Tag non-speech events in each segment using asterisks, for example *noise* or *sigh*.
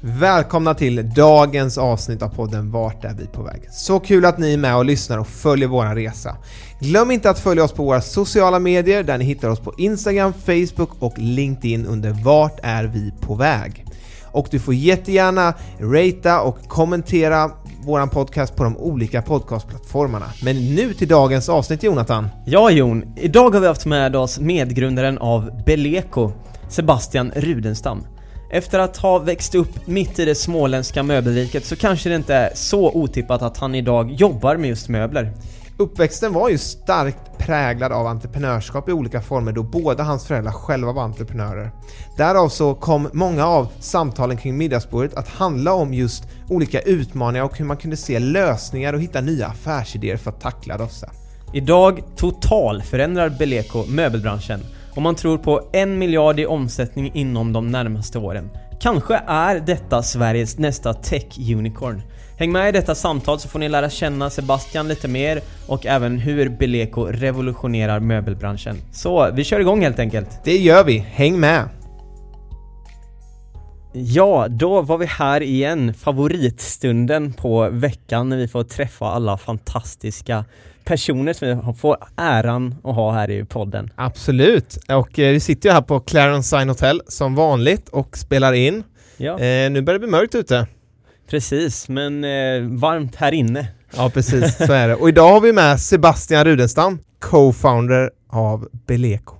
Välkomna till dagens avsnitt av podden Vart är vi på väg? Så kul att ni är med och lyssnar och följer vår resa. Glöm inte att följa oss på våra sociala medier där ni hittar oss på Instagram, Facebook och LinkedIn under Vart är vi på väg? Och du får jättegärna ratea och kommentera våran podcast på de olika podcastplattformarna. Men nu till dagens avsnitt Jonathan. Ja Jon, idag har vi haft med oss medgrundaren av Beleko, Sebastian Rudenstam. Efter att ha växt upp mitt i det småländska möbelriket så kanske det inte är så otippat att han idag jobbar med just möbler. Uppväxten var ju starkt präglad av entreprenörskap i olika former då båda hans föräldrar själva var entreprenörer. Därav så kom många av samtalen kring middagsbordet att handla om just olika utmaningar och hur man kunde se lösningar och hitta nya affärsidéer för att tackla dessa. Idag total förändrar Beleko möbelbranschen och man tror på en miljard i omsättning inom de närmaste åren. Kanske är detta Sveriges nästa tech-unicorn. Häng med i detta samtal så får ni lära känna Sebastian lite mer och även hur Beleko revolutionerar möbelbranschen. Så vi kör igång helt enkelt. Det gör vi, häng med! Ja, då var vi här igen, favoritstunden på veckan när vi får träffa alla fantastiska personer som vi får äran att ha här i podden. Absolut, och eh, vi sitter ju här på Clarence Sign Hotel som vanligt och spelar in. Ja, Eh, nu börjar det bli mörkt ute. precis, men eh, varmt här inne. Ja precis, så är det. Och idag har vi med Sebastian Rudenstam, co-founder av Beleko.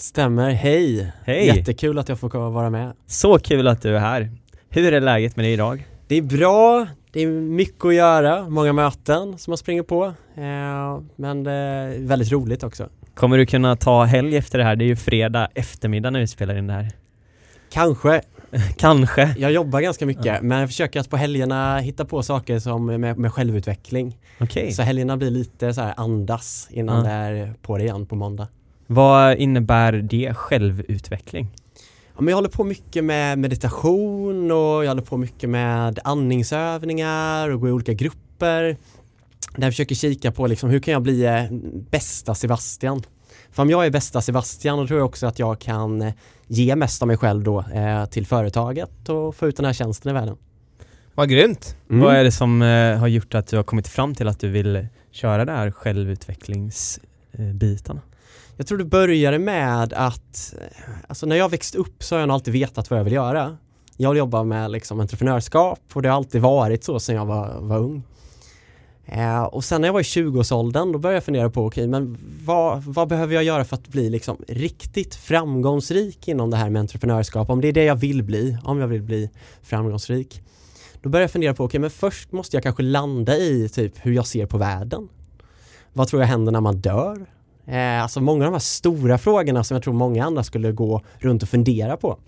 Stämmer, hej! Hej! Jättekul att jag får vara med. Så kul att du är här. Hur är läget med dig idag? Det är bra, det är mycket att göra, många möten som man springer på. Eh, men det är väldigt roligt också. Kommer du kunna ta helg efter det här? Det är ju fredag eftermiddag när vi spelar in det här. Kanske, *laughs* Kanske. jag jobbar ganska mycket men jag försöker att på helgerna hitta på saker som med, med självutveckling. Okej. Så helgerna blir lite så här andas innan Ja. det är på det igen på måndag. Vad innebär det självutveckling? Ja, men jag håller på mycket med meditation och jag håller på mycket med andningsövningar och går i olika grupper. Där jag försöker kika på liksom, hur kan jag bli eh, bästa Sebastian? För om jag är bästa Sebastian då tror jag också att jag kan eh, ge mest av mig själv då eh, till företaget och få ut den här tjänsten i världen. Vad grymt! Mm. Vad är det som eh, har gjort att du har kommit fram till att du vill köra det här självutvecklingsbitarna? Jag tror det började med att, alltså när jag växte upp så har jag nog alltid vetat vad jag vill göra. Jag vill jobba med liksom entreprenörskap och det har alltid varit så sedan jag var, var ung. Eh, och sen när jag var i 20-årsåldern då började jag fundera på, okej men vad, vad behöver jag göra för att bli liksom riktigt framgångsrik inom det här med entreprenörskap? Om det är det jag vill bli, om jag vill bli framgångsrik. Då började jag fundera på, okej men först måste jag kanske landa i typ hur jag ser på världen. Vad tror jag händer när man dör? Eh, alltså många av de här stora frågorna som jag tror många andra skulle gå runt och fundera på.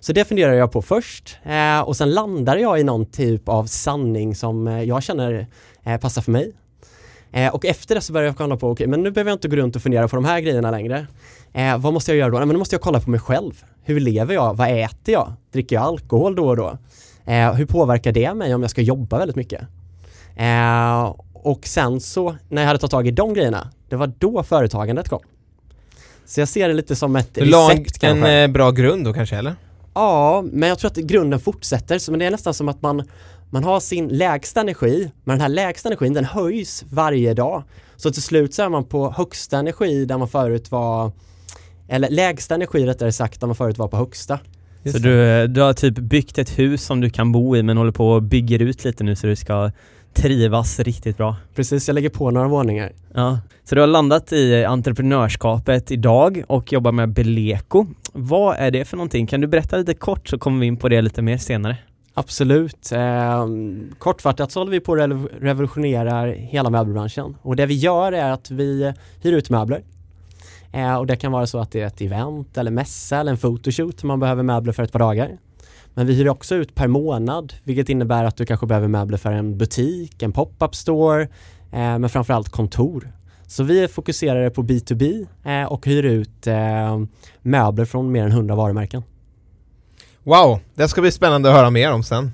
Så det funderar jag på först eh, och sen landar jag i någon typ av sanning som eh, jag känner eh, passar för mig. Eh, och efter det så börjar jag kolla på, okej men nu behöver jag inte gå runt och fundera på de här grejerna längre. Eh, vad måste jag göra då? Nej, men då måste jag kolla på mig själv. Hur lever jag? Vad äter jag? Dricker jag alkohol då och då? Eh, hur påverkar det mig om jag ska jobba väldigt mycket? Eh, och sen så, när jag hade tagit tag i de grejerna, det var då företagandet kom. Så jag ser det lite som ett Du la en, recept kanske. en eh, bra grund då kanske eller? Ja, men jag tror att grunden fortsätter. Så men det är nästan som att man, man har sin lägsta energi, men den här lägsta energin den höjs varje dag. Så till slut så är man på högsta energi där man förut var, eller lägsta energi rättare sagt, där man förut var på högsta. Just Så du, du har typ byggt ett hus som du kan bo i men håller på och bygger ut lite nu så du ska trivas riktigt bra. Precis, jag lägger på några våningar. Ja. Så du har landat i entreprenörskapet idag och jobbar med Beleko. Vad är det för någonting? Kan du berätta lite kort så kommer vi in på det lite mer senare. Absolut. Eh, kortfattat så håller vi på att rev- revolutionera hela möbelbranschen och det vi gör är att vi hyr ut möbler. Eh, och det kan vara så att det är ett event eller mässa eller en photoshoot man behöver möbler för ett par dagar. Men vi hyr också ut per månad vilket innebär att du kanske behöver möbler för en butik, en pop-up store eh, men framförallt kontor. Så vi är fokuserade på B2B eh, och hyr ut eh, möbler från mer än 100 varumärken. Wow, det ska bli spännande att höra mer om sen.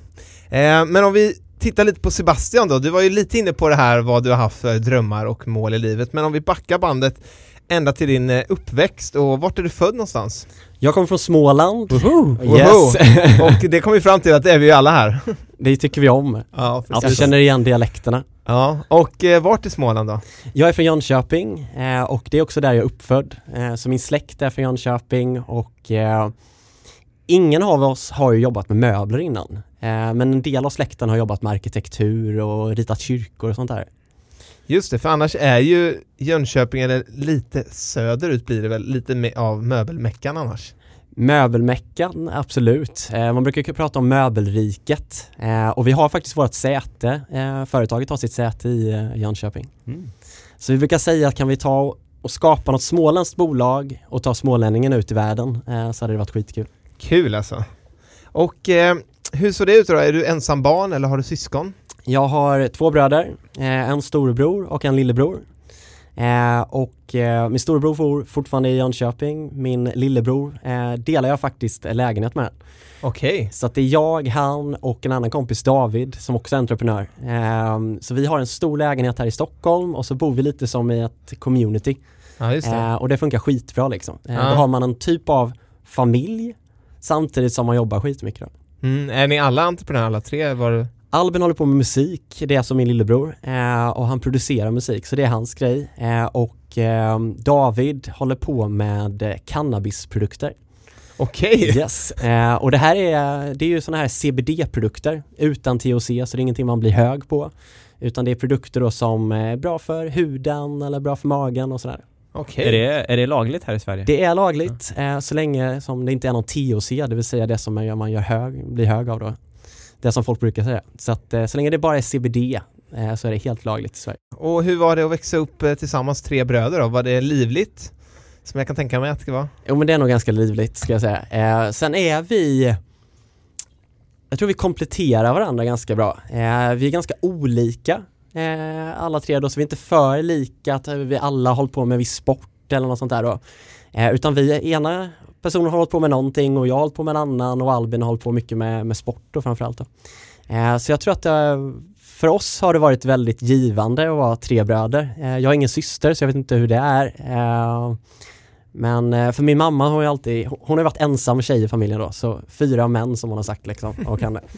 Eh, men om vi tittar lite på Sebastian då, du var ju lite inne på det här vad du har haft för drömmar och mål i livet, men om vi backar bandet ända till din eh, uppväxt och vart är du född någonstans? Jag kommer från Småland. Woho! Yes. *laughs* och det kom vi fram till att det är vi ju alla här. Det tycker vi om. ja, Att vi känner igen dialekterna. Ja, och eh, vart i Småland då? Jag är från Jönköping eh, och det är också där jag är uppfödd. Eh, så min släkt är från Jönköping och eh, ingen av oss har ju jobbat med möbler innan. Eh, men en del av släkten har jobbat med arkitektur och ritat kyrkor och sånt där. Just det, för annars är ju Jönköping, eller lite söderut blir det väl, lite av möbelmeckan annars. Möbelmeckan, absolut. Eh, man brukar prata om möbelriket eh, och vi har faktiskt vårt säte. Eh, företaget har sitt säte i eh, Jönköping. Så vi brukar säga att kan vi ta och skapa något småländskt bolag och ta smålänningen ut i världen eh, så hade det varit skitkul. Kul alltså. Och eh, hur såg det ut då? Är du ensam barn eller har du syskon? Jag har två bröder, eh, en storebror och en lillebror. Eh, och eh, min storebror bor fortfarande i Jönköping, min lillebror delar jag faktiskt lägenhet med. Okej. Så att det är jag, han och en annan kompis David som också är entreprenör. Eh, så vi har en stor lägenhet här i Stockholm och så bor vi lite som i ett community. Ja, det. Och det funkar skitbra liksom. Ja. Då har man en typ av familj samtidigt som man jobbar skitmycket. Då. Mm, är ni alla entreprenörer alla tre? Var. Albin håller på med musik, det är som min lillebror eh, och han producerar musik så det är hans grej eh, och eh, David håller på med eh, cannabisprodukter. Okej! Yes, eh, och det här är, det är ju sådana här CBD-produkter utan THC så det är ingenting man blir hög på utan det är produkter då som är bra för huden eller bra för magen och sådär. Okej. Är, det, är det lagligt här i Sverige? Det är lagligt eh, så länge som det inte är någon THC, det vill säga det som man gör, man gör hög, blir hög av då. Det som folk brukar säga. Så att eh, så länge det bara är CBD eh, så är det helt lagligt i Sverige. Och hur var det att växa upp eh, tillsammans tre bröder då? Var det livligt? Som jag kan tänka mig att det var. Jo men det är nog ganska livligt ska jag säga. Eh, sen är vi jag tror vi kompletterar varandra ganska bra. Eh, vi är ganska olika eh, alla tre då, så vi är inte för lika att vi alla håller på med viss sport eller något sånt där då. Eh, utan vi, ena personen har hållit på med någonting och jag har hållit på med en annan och Albin har hållit på mycket med, med sport då framförallt då. Eh, så jag tror att det, för oss har det varit väldigt givande att vara tre bröder. Eh, jag har ingen syster så jag vet inte hur det är. Eh, men eh, för min mamma har ju alltid, hon har varit ensam tjej i familjen då, så fyra män som hon har sagt liksom och henne. *laughs*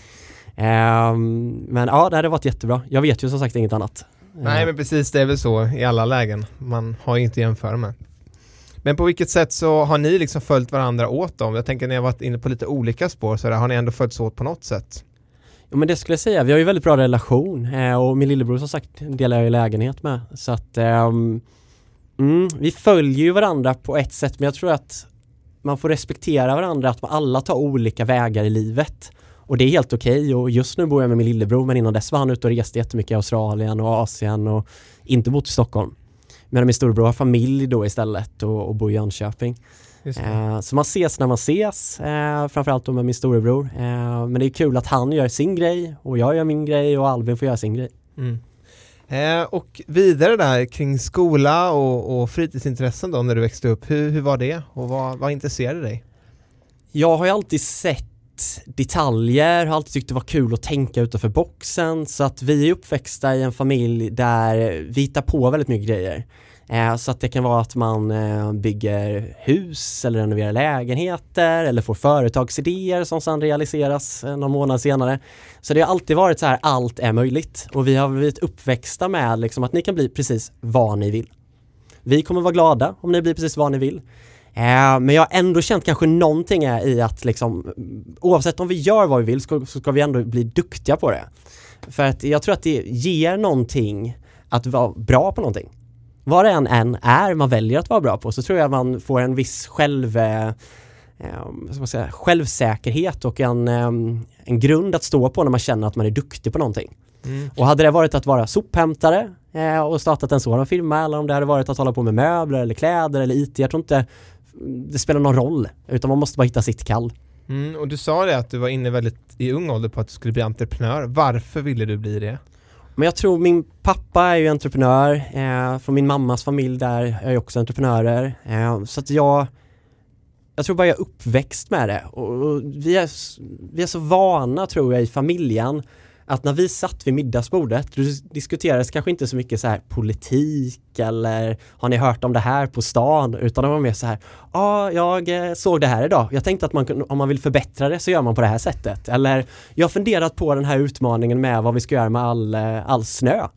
Ehm, men ja, det hade varit jättebra. Jag vet ju som sagt inget annat. Nej Eh, men precis, det är väl så i alla lägen. Man har ju inte att jämföra med. Men på vilket sätt så har ni liksom följt varandra åt dem? Jag tänker ni har varit inne på lite olika spår så där, har ni ändå följts åt på något sätt? Jo men det skulle jag säga, vi har ju väldigt bra relation eh, och min lillebror som sagt delar jag ju lägenhet med. Så att ehm, mm, vi följer ju varandra på ett sätt men jag tror att man får respektera varandra, att man alla tar olika vägar i livet. Och det är helt okej och just nu bor jag med min lillebror men innan dess var han ute och reste jättemycket i Australien och Asien och inte bott i Stockholm. Medan min storebror har familj då istället och, och bor i Jönköping. Eh, så man ses när man ses, eh, framförallt då med min storebror. Eh, men det är kul att han gör sin grej och jag gör min grej och Albin får göra sin grej. Mm. Eh, och vidare där kring skola och, och fritidsintressen då när du växte upp, hur, hur var det och vad, vad intresserade dig? Jag har ju alltid sett detaljer, har alltid tyckt det var kul att tänka utanför boxen så att vi är uppväxta i en familj där vi hittar på väldigt mycket grejer. Eh, så att det kan vara att man eh, bygger hus eller renoverar lägenheter eller får företagsidéer som sedan realiseras eh, någon månad senare. Så det har alltid varit så här, allt är möjligt och vi har blivit uppväxta med liksom att ni kan bli precis vad ni vill. Vi kommer vara glada om ni blir precis vad ni vill. Eh, men jag har ändå känt kanske någonting är i att liksom oavsett om vi gör vad vi vill så, ska vi ändå bli duktiga på det. För att jag tror att det ger någonting att vara bra på någonting. Vad det än, än är man väljer att vara bra på så tror jag man får en viss själv, eh, eh, säga, självsäkerhet och en, eh, en grund att stå på när man känner att man är duktig på någonting. Mm. Och hade det varit att vara sophämtare eh, och startat en sådan firma eller om det hade varit att hålla på med möbler eller kläder eller IT, jag tror inte det spelar någon roll utan man måste bara hitta sitt kall. Mm, och du sa det att du var inne väldigt i ung ålder på att du skulle bli entreprenör. Varför ville du bli det? Men jag tror min pappa är ju entreprenör, eh, från min mammas familj där är jag också entreprenörer. Eh, så att jag, jag tror bara jag är uppväxt med det och, och vi, är, vi är så vana tror jag i familjen att när vi satt vid middagsbordet då diskuterades kanske inte så mycket så här politik eller har ni hört om det här på stan utan det var mer så här ja jag eh, såg det här idag jag tänkte att man om man vill förbättra det så gör man på det här sättet eller jag har funderat på den här utmaningen med vad vi ska göra med all, eh, all snö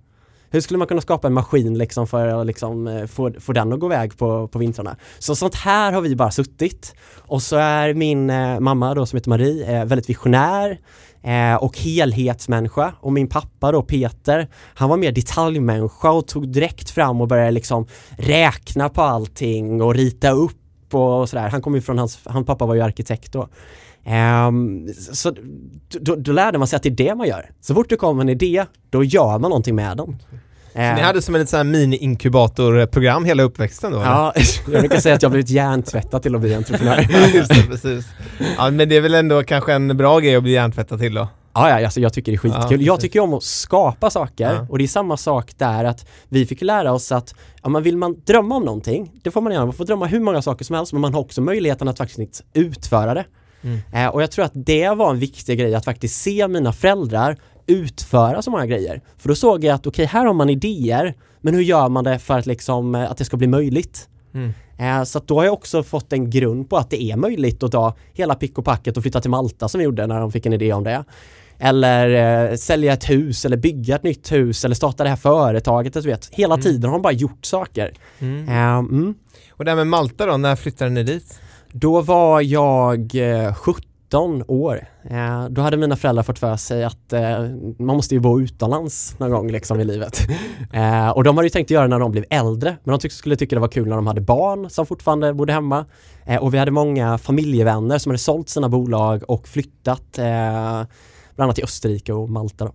hur skulle man kunna skapa en maskin liksom för att liksom eh, få, få den att gå iväg på, på vintrarna? Så sånt här har vi bara suttit. Och så är min eh, mamma då som heter Marie eh, väldigt visionär eh, och helhetsmänniska och min pappa då Peter han var mer detaljmänniska och tog direkt fram och började liksom räkna på allting och rita upp och sådär. Han kom ju från hans, hans pappa var ju arkitekt då. Um, så då, då lärde man sig att det är det man gör. Så fort det kommer en idé, då gör man någonting med den. Så ni hade som ett mini-inkubatorprogram hela uppväxten då? eller? Ja, *laughs* jag brukar säga att jag har blivit hjärntvättad till att bli entreprenör. Ja, *laughs* just det, precis. Ja, men det är väl ändå kanske en bra grej att bli hjärntvättad till då? Ja, ja, alltså jag tycker det är Ja, skitkul. jag precis. tycker om att skapa saker Ja. och det är samma sak där att vi fick lära oss att ja, men vill man drömma om någonting, det får man göra. Man får drömma hur många saker som helst men man har också möjligheten att faktiskt utföra det. Mm. Eh, och jag tror att det var en viktig grej att faktiskt se mina föräldrar utföra så många grejer. För då såg jag att okej, okay, här har man idéer, men hur gör man det för att, liksom, eh, att det ska bli möjligt? Mm. Eh, så då har jag också fått en grund på att det är möjligt att ta hela pick och packet och flytta till Malta som vi gjorde när de fick en idé om det. Eller eh, sälja ett hus eller bygga ett nytt hus eller starta det här företaget. Du vet. Hela mm. tiden har de bara gjort saker. Mm. Eh, mm. och det här med Malta då, när flyttade ni dit? Då var jag eh, 17 19 år, eh, då hade mina föräldrar fått för sig att eh, man måste ju bo utomlands någon gång liksom i livet. *laughs* Eh, och de hade ju tänkt göra det när de blev äldre, men de skulle tycka det var kul när de hade barn som fortfarande bodde hemma. och vi hade många familjevänner som hade sålt sina bolag och flyttat, bland annat till Österrike och Malta. Då.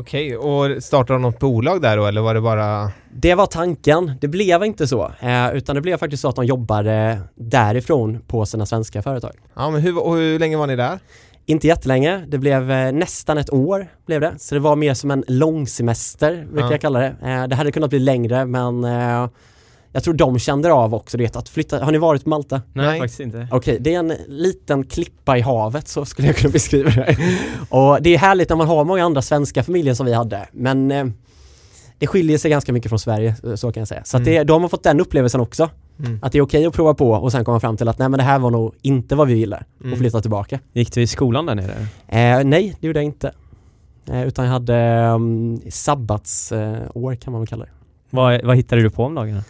Okej, och startade de något bolag där då eller var det bara... Det var tanken, det blev inte så, eh, utan det blev faktiskt så att de jobbade därifrån på sina svenska företag. Ja men hur, och hur länge var ni där? Inte jättelänge, det blev eh, nästan ett år blev det. Så det var mer som en långsemester brukar Ja. jag kalla det. Eh, det hade kunnat bli längre men eh, jag tror de kände av också det att flytta. Har ni varit på Malta? Nej, Nej. faktiskt inte. Okej, det är en liten klippa i havet så skulle jag kunna beskriva det. Och det är härligt när man har många andra svenska familjer som vi hade men eh, det skiljer sig ganska mycket från Sverige, eh, så kan jag säga. Så att det, då har man fått den upplevelsen också. Mm. Att det är okej att prova på och sen komma fram till att nej men det här var nog inte vad vi ville Mm. och flytta tillbaka. Gick du i skolan där nere? Eh, nej, det gjorde jag inte. Eh, utan jag hade um, sabbatsår eh, kan man väl kalla det. Vad, vad hittade du på om dagarna?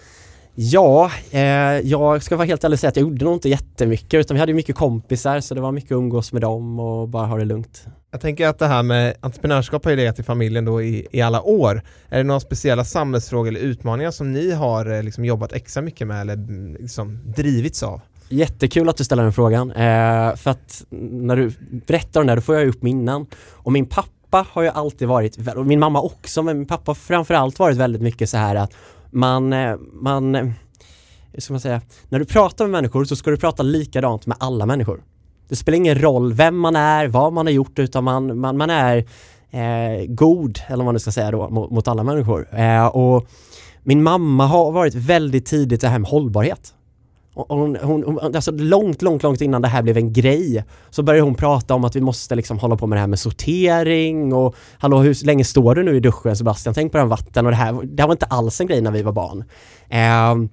Ja, eh, jag ska vara helt ärlig och säga att jag gjorde nog inte jättemycket utan vi hade mycket kompisar så det var mycket umgås med dem och bara ha det lugnt. Jag tänker att det här med entreprenörskap har ju legat i familjen då i, i alla år. Är det några speciella samhällsfrågor eller utmaningar som ni har eh, liksom jobbat extra mycket med eller mm, liksom drivits av? Jättekul att du ställer den frågan eh, för att när du berättar om det här, då får jag upp minnen och min pappa har ju alltid varit, och min mamma också, men min pappa har framförallt varit väldigt mycket så här att man, eh, man, eh, hur ska man säga, när du pratar med människor så ska du prata likadant med alla människor. Det spelar ingen roll vem man är, vad man har gjort, utan man, man, man är eh, god, eller vad man nu ska säga då, mot, mot alla människor. Eh, och min mamma har varit väldigt tidigt det här med hållbarhet. Hon, hon, hon, alltså långt, långt, långt innan det här blev en grej så började hon prata om att vi måste liksom hålla på med det här med sortering och hallå hur länge står du nu i duschen Sebastian? Tänk på det här vatten och det här, det här var inte alls en grej när vi var barn. Ehm,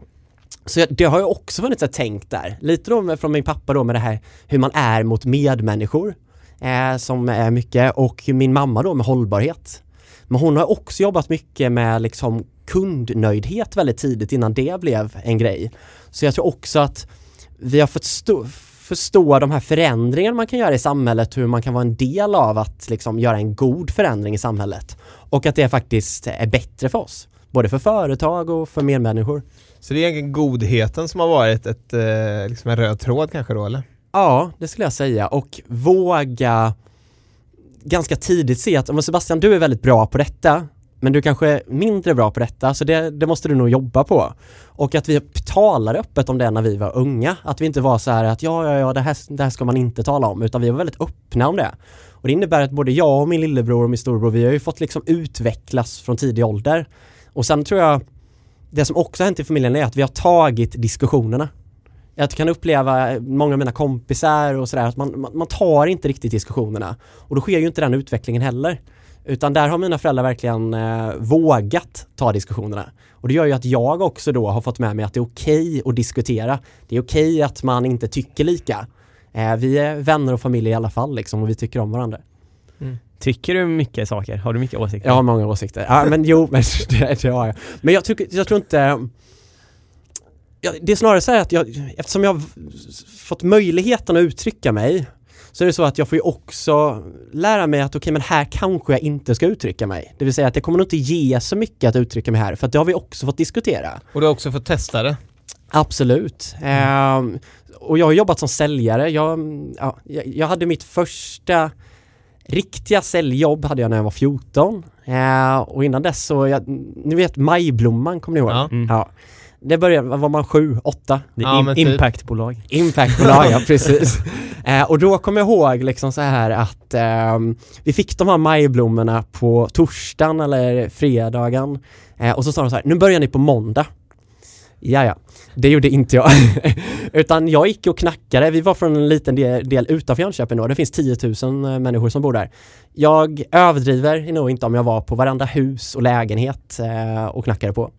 så jag, det har jag också funnits ett tänk där. Lite då med, från min pappa då med det här hur man är mot medmänniskor eh, som är mycket och min mamma då med hållbarhet. Men hon har också jobbat mycket med liksom kundnöjdhet väldigt tidigt innan det blev en grej. Så jag tror också att vi har fått stå, förstå de här förändringarna man kan göra i samhället, hur man kan vara en del av att liksom göra en god förändring i samhället. Och att det faktiskt är bättre för oss, både för företag och för medmänniskor. Så det är egentligen godheten som har varit ett, eh, liksom en röd tråd kanske då eller? Ja, det skulle jag säga och våga ganska tidigt se att, Sebastian du är väldigt bra på detta men du kanske är mindre bra på detta så det, det måste du nog jobba på. Och att vi talar öppet om det när vi var unga. Att vi inte var så här att ja, ja, ja, det här, det här ska man inte tala om utan vi var väldigt öppna om det. Och det innebär att både jag och min lillebror och min storebror, vi har ju fått liksom utvecklas från tidig ålder. Och sen tror jag, det som också har hänt i familjen är att vi har tagit diskussionerna. Jag kan uppleva många av mina kompisar och sådär att man, man, man tar inte riktigt diskussionerna. Och då sker ju inte den utvecklingen heller. Utan där har mina föräldrar verkligen eh, vågat ta diskussionerna. Och det gör ju att jag också då har fått med mig att det är okej okay att diskutera. Det är okej okay att man inte tycker lika. Eh, vi är vänner och familj i alla fall liksom och vi tycker om varandra. Mm. Tycker du mycket saker? Har du mycket åsikter? Jag har många åsikter. Ja men jo, men *laughs* det, det har jag. Men jag, tycker, jag tror inte det är snarare så här att jag, eftersom jag har fått möjligheten att uttrycka mig så är det så att jag får ju också lära mig att okej okay, men här kanske jag inte ska uttrycka mig. Det vill säga att det kommer nog inte ge så mycket att uttrycka mig här för att det har vi också fått diskutera. Och du har också fått testa det? Absolut. Mm. Eh, och jag har jobbat som säljare. Jag, ja, jag hade mitt första riktiga säljjobb hade jag när jag var 14. Eh, och innan dess så, jag, ni vet Majblomman, kommer ni ihåg? Ja. Mm. ja det började, var man sju, åtta? Det är ja, in, impactbolag. Impactbolag, ja *laughs* precis. Eh, och då kommer jag ihåg liksom så här att eh, vi fick de här majblommorna på torsdagen eller fredagen eh, och så sa de så här, nu börjar ni på måndag. Ja, ja. Det gjorde inte jag. *laughs* Utan jag gick och knackade. Vi var från en liten del, del utanför Jönköping då. Det finns 10 000 eh, människor som bor där. Jag överdriver nog inte om jag var på varenda hus och lägenhet eh, och knackade på.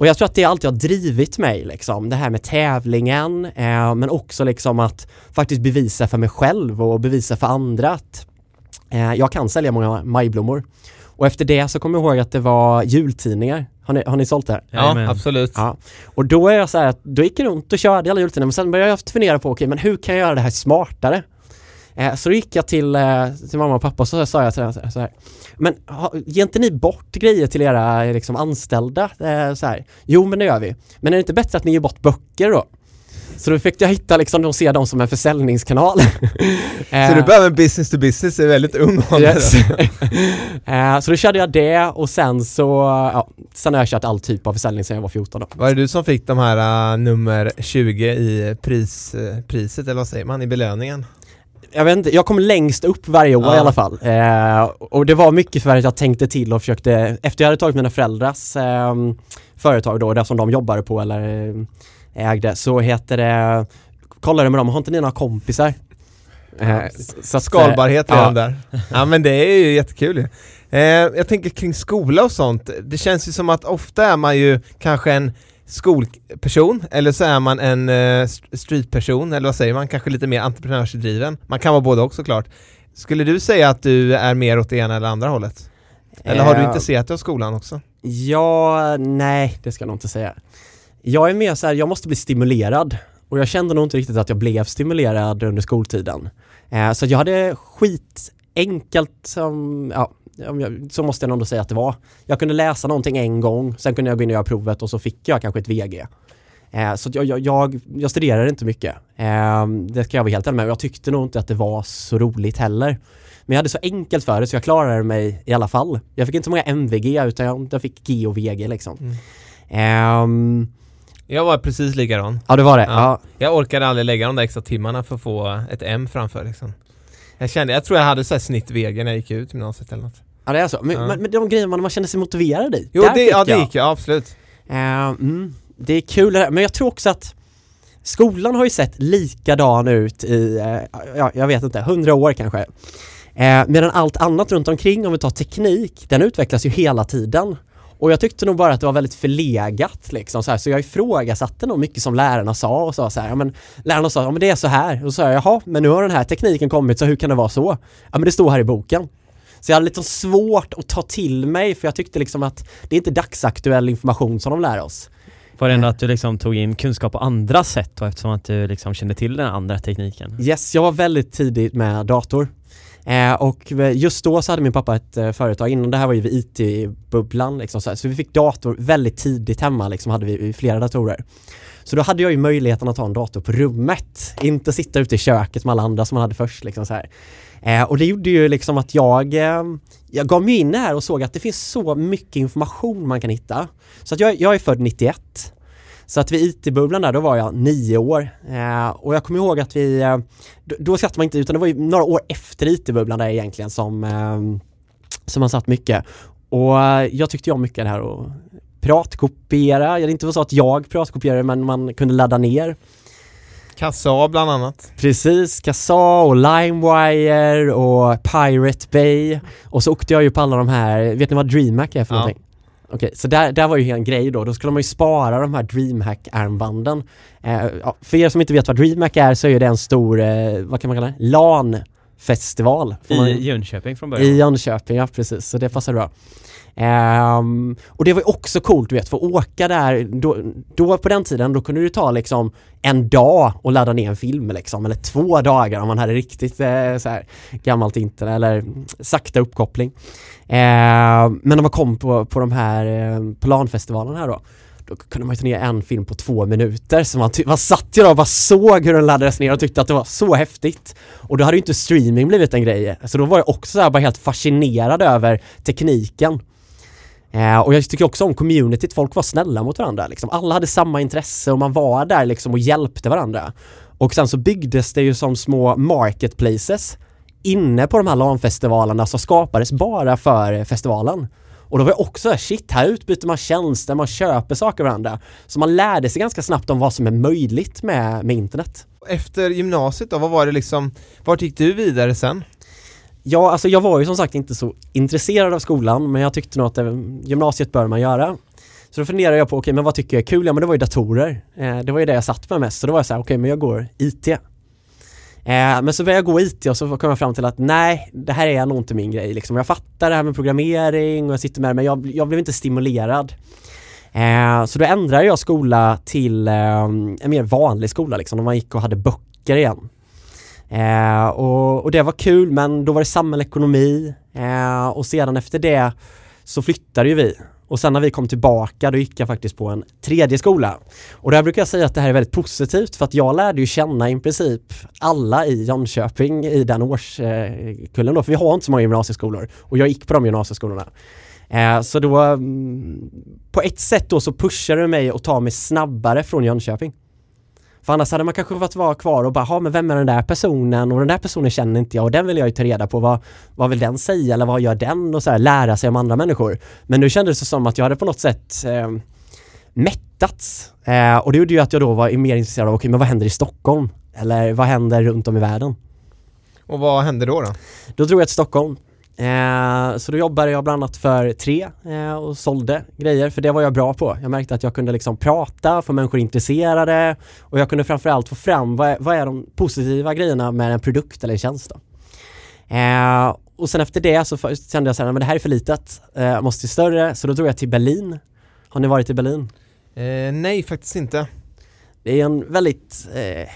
Och jag tror att det alltid har drivit mig liksom, det här med tävlingen, eh, men också liksom att faktiskt bevisa för mig själv och bevisa för andra att eh, jag kan sälja många majblommor. Och efter det så kommer jag ihåg att det var jultidningar. Har ni, har ni sålt det? Ja, Amen. absolut. Ja. Och då är jag så här att, då gick jag runt och körde alla jultidningar, men sen började jag fundera på, okej, okay, men hur kan jag göra det här smartare? Eh, så då gick jag till, eh, till mamma och pappa och så sa jag så här, så här men ha, ger inte ni bort grejer till era liksom, anställda? Eh, så här. Jo men det gör vi. Men är det inte bättre att ni ger bort böcker då? Så då fick jag hitta liksom, de ser dem som en försäljningskanal. *laughs* så du behöver business to business, är väldigt ung yes. *laughs* Så då körde jag det och sen så, ja, sen har jag kört all typ av försäljning sedan jag var 14 då. Var det du som fick de här uh, nummer 20 i pris, priset, eller vad säger man, i belöningen? Jag vet inte, jag kom längst upp varje år ja. i alla fall. Eh, och det var mycket för att jag tänkte till och försökte, efter jag hade tagit mina föräldrars eh, företag då, det som de jobbade på eller eh, ägde, så heter det, kollade med dem, har inte ni några kompisar? Eh, så att, Skalbarhet redan ja. där. *laughs* Ja men det är ju jättekul ju. Eh, jag tänker kring skola och sånt, det känns ju som att ofta är man ju kanske en skolperson eller så är man en uh, streetperson eller vad säger man, kanske lite mer entreprenörsdriven. Man kan vara både och såklart. Skulle du säga att du är mer åt det ena eller andra hållet? Eller har du eh, intresserat dig av skolan också? Ja, nej det ska jag nog inte säga. Jag är mer så här, jag måste bli stimulerad och jag kände nog inte riktigt att jag blev stimulerad under skoltiden. Eh, så jag hade skit enkelt som, ja, så måste jag nog säga att det var. Jag kunde läsa någonting en gång, sen kunde jag gå in och göra provet och så fick jag kanske ett VG. Eh, så jag, jag, jag, studerade inte mycket. Eh, det ska jag vara helt ärlig med. Jag tyckte nog inte att det var så roligt heller. Men jag hade så enkelt för det så jag klarade mig i alla fall. Jag fick inte så många MVG utan jag, jag fick G och VG liksom. Mm. Eh, jag var precis likadan. Ja, det var det. Ja. ja. Jag orkade aldrig lägga de där extra timmarna för att få ett M framför liksom. Jag kände, jag tror jag hade så snitt VG när jag gick ut gymnasiet eller något. Ja det är så, men, ja. men, men de grejerna man känner sig motiverad i Jo det, ja det gick jag, absolut uh, mm, Det är kul det här, men jag tror också att Skolan har ju sett likadan ut i, uh, ja, jag vet inte, hundra år kanske uh, Medan allt annat runt omkring, om vi tar teknik, den utvecklas ju hela tiden och jag tyckte nog bara att det var väldigt förlegat liksom så, här, så jag ifrågasatte nog mycket som lärarna sa och sa så här, ja men lärarna sa, ja men det är så här. Och så sa jag, jaha, men nu har den här tekniken kommit så hur kan det vara så? Ja men det står här i boken. Så jag hade lite svårt att ta till mig för jag tyckte liksom att det är inte dagsaktuell information som de lär oss. Var det ändå att du liksom tog in kunskap på andra sätt då eftersom att du liksom kände till den andra tekniken? Yes, jag var väldigt tidigt med dator. Eh, och just då så hade min pappa ett eh, företag, innan det här var ju IT-bubblan liksom så, så vi fick dator väldigt tidigt hemma liksom, hade vi flera datorer. Så då hade jag ju möjligheten att ha en dator på rummet, inte sitta ute i köket med alla andra som man hade först liksom så här. Eh, och det gjorde ju liksom att jag, eh, jag gav mig in här och såg att det finns så mycket information man kan hitta. Så att jag, jag är född 91. Så att vid IT-bubblan där, då var jag nio år. Eh, och jag kommer ihåg att vi, eh, då, då satt man inte, utan det var ju några år efter IT-bubblan där egentligen som, eh, som man satt mycket. Och eh, jag tyckte om mycket det här att piratkopiera, det inte så att jag piratkopierade men man kunde ladda ner. Kassa bland annat. Precis, Kassa och LimeWire och Pirate Bay och så åkte jag ju på alla de här, vet ni vad DreamHack är för Ja. någonting? Okej, så där, där var ju en grej då, då skulle man ju spara de här DreamHack-armbanden. Eh, ja, för er som inte vet vad DreamHack är så är det en stor, eh, vad kan man kalla det? LAN-festival. får man- I Jönköping från början? i Jönköping, ja precis, så det passar bra. Um, och det var ju också coolt du vet, för att åka där, då, då på den tiden då kunde du ta liksom en dag och ladda ner en film liksom, eller två dagar om man hade riktigt eh, så här, gammalt internet eller sakta uppkoppling. Ehm, men när man kom på, på de här, eh, på här då, då kunde man ju ta ner en film på två minuter så man, man satt ju då och bara såg hur den laddades ner och tyckte att det var så häftigt. Och då hade ju inte streaming blivit en grej. Så då var jag också så här bara helt fascinerad över tekniken. Eh, och jag tycker också om communityt, folk var snälla mot varandra liksom. Alla hade samma intresse och man var där liksom och hjälpte varandra. Och sen så byggdes det ju som små marketplaces inne på de här LAN-festivalerna som skapades bara för festivalen. Och då var jag också shit, här utbyter man tjänster, man köper saker av varandra. Så man lärde sig ganska snabbt om vad som är möjligt med, med internet. Efter gymnasiet då, vad var det liksom, vart gick du vidare sen? Ja, alltså jag var ju som sagt inte så intresserad av skolan men jag tyckte nog att eh, gymnasiet bör man göra. Så då funderade jag på, okej men vad tycker jag är kul? Ja men det var ju datorer. Eh, det var ju det jag satt med mest. Så då var jag så här, okej men jag går IT. Eh, men så började jag gå IT och så kom jag fram till att nej, det här är nog inte min grej liksom. Jag fattar det här med programmering och jag sitter med det men jag, jag blev inte stimulerad. Eh, så då ändrade jag skola till eh, en mer vanlig skola liksom, när man gick och hade böcker igen. Eh, och, och det var kul men då var det samhällsekonomi eh, och sedan efter det så flyttade ju vi. Och sen när vi kom tillbaka då gick jag faktiskt på en tredje skola. Och där brukar jag säga att det här är väldigt positivt för att jag lärde ju känna i princip alla i Jönköping i den årskullen då, för vi har inte så många gymnasieskolor och jag gick på de gymnasieskolorna. Eh, så då, mm, på ett sätt då så pushade det mig att ta mig snabbare från Jönköping. För annars hade man kanske fått vara kvar och bara, ha men vem är den där personen och den där personen känner inte jag och den vill jag ju ta reda på, vad, vad vill den säga eller vad gör den och så här, lära sig om andra människor. Men nu kändes det som att jag hade på något sätt eh, mättats. Eh, och det gjorde ju att jag då var mer intresserad av, okej men vad händer i Stockholm? Eller vad händer runt om i världen? Och vad hände då? då? Då drog jag till Stockholm. Eh, så då jobbade jag bland annat för tre eh, och sålde grejer, för det var jag bra på. Jag märkte att jag kunde liksom prata, få människor intresserade och jag kunde framförallt få fram vad är, vad är de positiva grejerna med en produkt eller en tjänst. Eh, och sen efter det så kände jag så här, men det här är för litet, eh, jag måste till större, så då drog jag till Berlin. Har ni varit i Berlin? Eh, nej, faktiskt inte. Det är en väldigt, eh,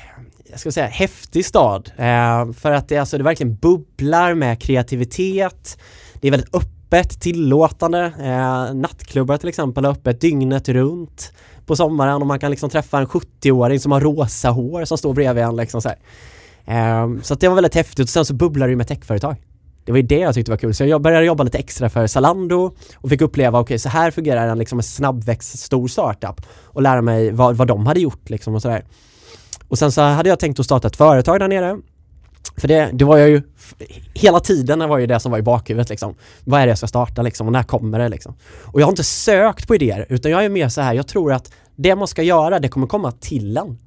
jag ska säga, häftig stad. Eh, för att det, alltså, det verkligen bubblar med kreativitet. Det är väldigt öppet, tillåtande. Eh, nattklubbar till exempel är öppet dygnet runt på sommaren och man kan liksom träffa en 70-åring som har rosa hår som står bredvid en liksom så här. Eh, så att det var väldigt häftigt och sen så bubblar det ju med techföretag. Det var ju det jag tyckte var kul. Så jag började jobba lite extra för Zalando och fick uppleva, okej så här fungerar en, liksom en snabbväxt stor startup och lära mig vad, vad de hade gjort liksom och sådär. Och sen så hade jag tänkt att starta ett företag där nere. För det, det var jag ju, hela tiden var ju det som var i bakhuvudet liksom. Vad är det jag ska starta liksom och när kommer det liksom? Och jag har inte sökt på idéer utan jag är mer så här, jag tror att det man ska göra det kommer komma till en.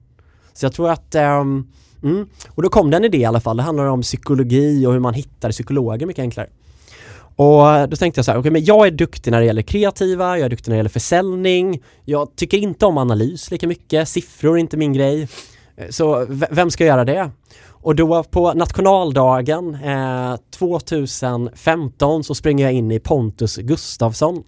Så jag tror att um, Mm. Och då kom det en idé i alla fall. Det handlar om psykologi och hur man hittar psykologer mycket enklare. Och då tänkte jag så här, okej men jag är duktig när det gäller kreativa, jag är duktig när det gäller försäljning. Jag tycker inte om analys lika mycket, siffror är inte min grej. Eh, så vem ska göra det? Och då på nationaldagen eh, 2015 så springer jag in i Pontus Gustafsson.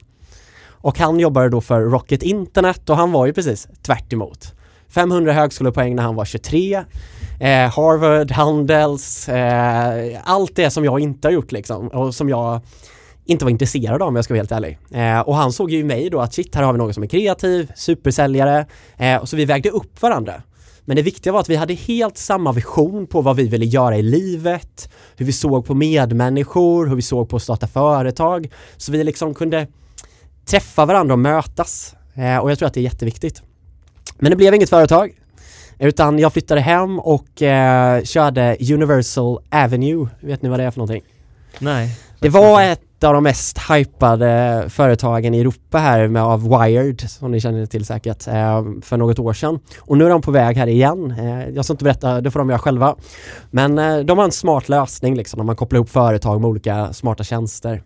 Och han jobbade då för Rocket Internet och han var ju precis tvärt emot. 500 högskolepoäng när han var 23. Eh, Harvard, Handels, eh, allt det som jag inte har gjort liksom och som jag inte var intresserad av om jag ska vara helt ärlig. Eh, och han såg ju mig då att shit, här har vi någon som är kreativ, supersäljare eh, och så vi vägde upp varandra. Men det viktiga var att vi hade helt samma vision på vad vi ville göra i livet, hur vi såg på medmänniskor, hur vi såg på att starta företag. Så vi liksom kunde träffa varandra och mötas. Eh, och jag tror att det är jätteviktigt. Men det blev inget företag. Utan jag flyttade hem och eh, körde Universal Avenue. Vet ni vad det är för någonting? Nej. Det var ett av de mest hypade företagen i Europa här med av Wired, som ni känner till säkert, eh, för något år sedan. Och nu är de på väg här igen. Eh, jag ska inte berätta, det får de göra själva. Men eh, de har en smart lösning liksom, när man kopplar ihop företag med olika smarta tjänster.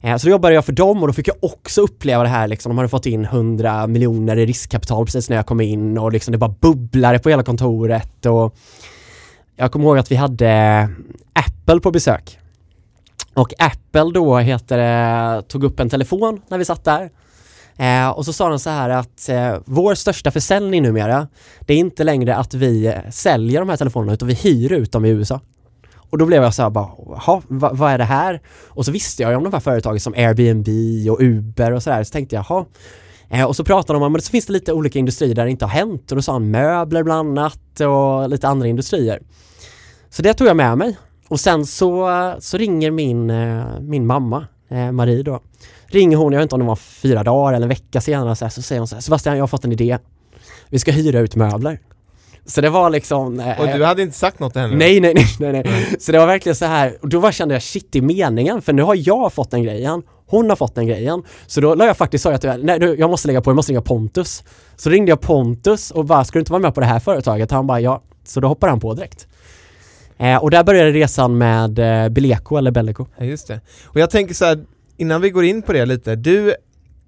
Eh, så då jobbade jag för dem och då fick jag också uppleva det här liksom. De hade fått in 100 miljoner i riskkapital precis när jag kom in och liksom det bara bubblade på hela kontoret och jag kommer ihåg att vi hade eh, Apple på besök. Och Apple då heter det, tog upp en telefon när vi satt där. Eh, och så sa de så här att eh, vår största försäljning numera, det är inte längre att vi säljer de här telefonerna utan vi hyr ut dem i USA. Och då blev jag så här bara, jaha, vad, vad är det här? Och så visste jag ju om de här företagen som Airbnb och Uber och sådär, så tänkte jag, jaha. Eh, och så pratade de om, men så finns det lite olika industrier där det inte har hänt och då sa han möbler bland annat och lite andra industrier. Så det tog jag med mig. Och sen så, så ringer min, eh, min mamma, eh, Marie då. Ringer hon, jag vet inte om det var fyra dagar eller en vecka senare, så, här, så säger hon så här, Sebastian jag har fått en idé. Vi ska hyra ut möbler. Så det var liksom... Eh, Och du hade inte sagt något henne? Nej, nej, nej, nej, nej. Så det var verkligen så här, och då var, kände jag shit i meningen, för nu har jag fått den grejen, hon har fått den grejen. Så då la jag faktiskt att jag, nej du, jag måste lägga på, jag måste ringa Pontus. Så ringde jag Pontus och bara, ska du inte vara med på det här företaget? Han bara, ja. Så då hoppade han på direkt. Eh, och där började resan med eh, Beleko eller Belleco. Ja, just det. Och jag tänker så här, innan vi går in på det lite, du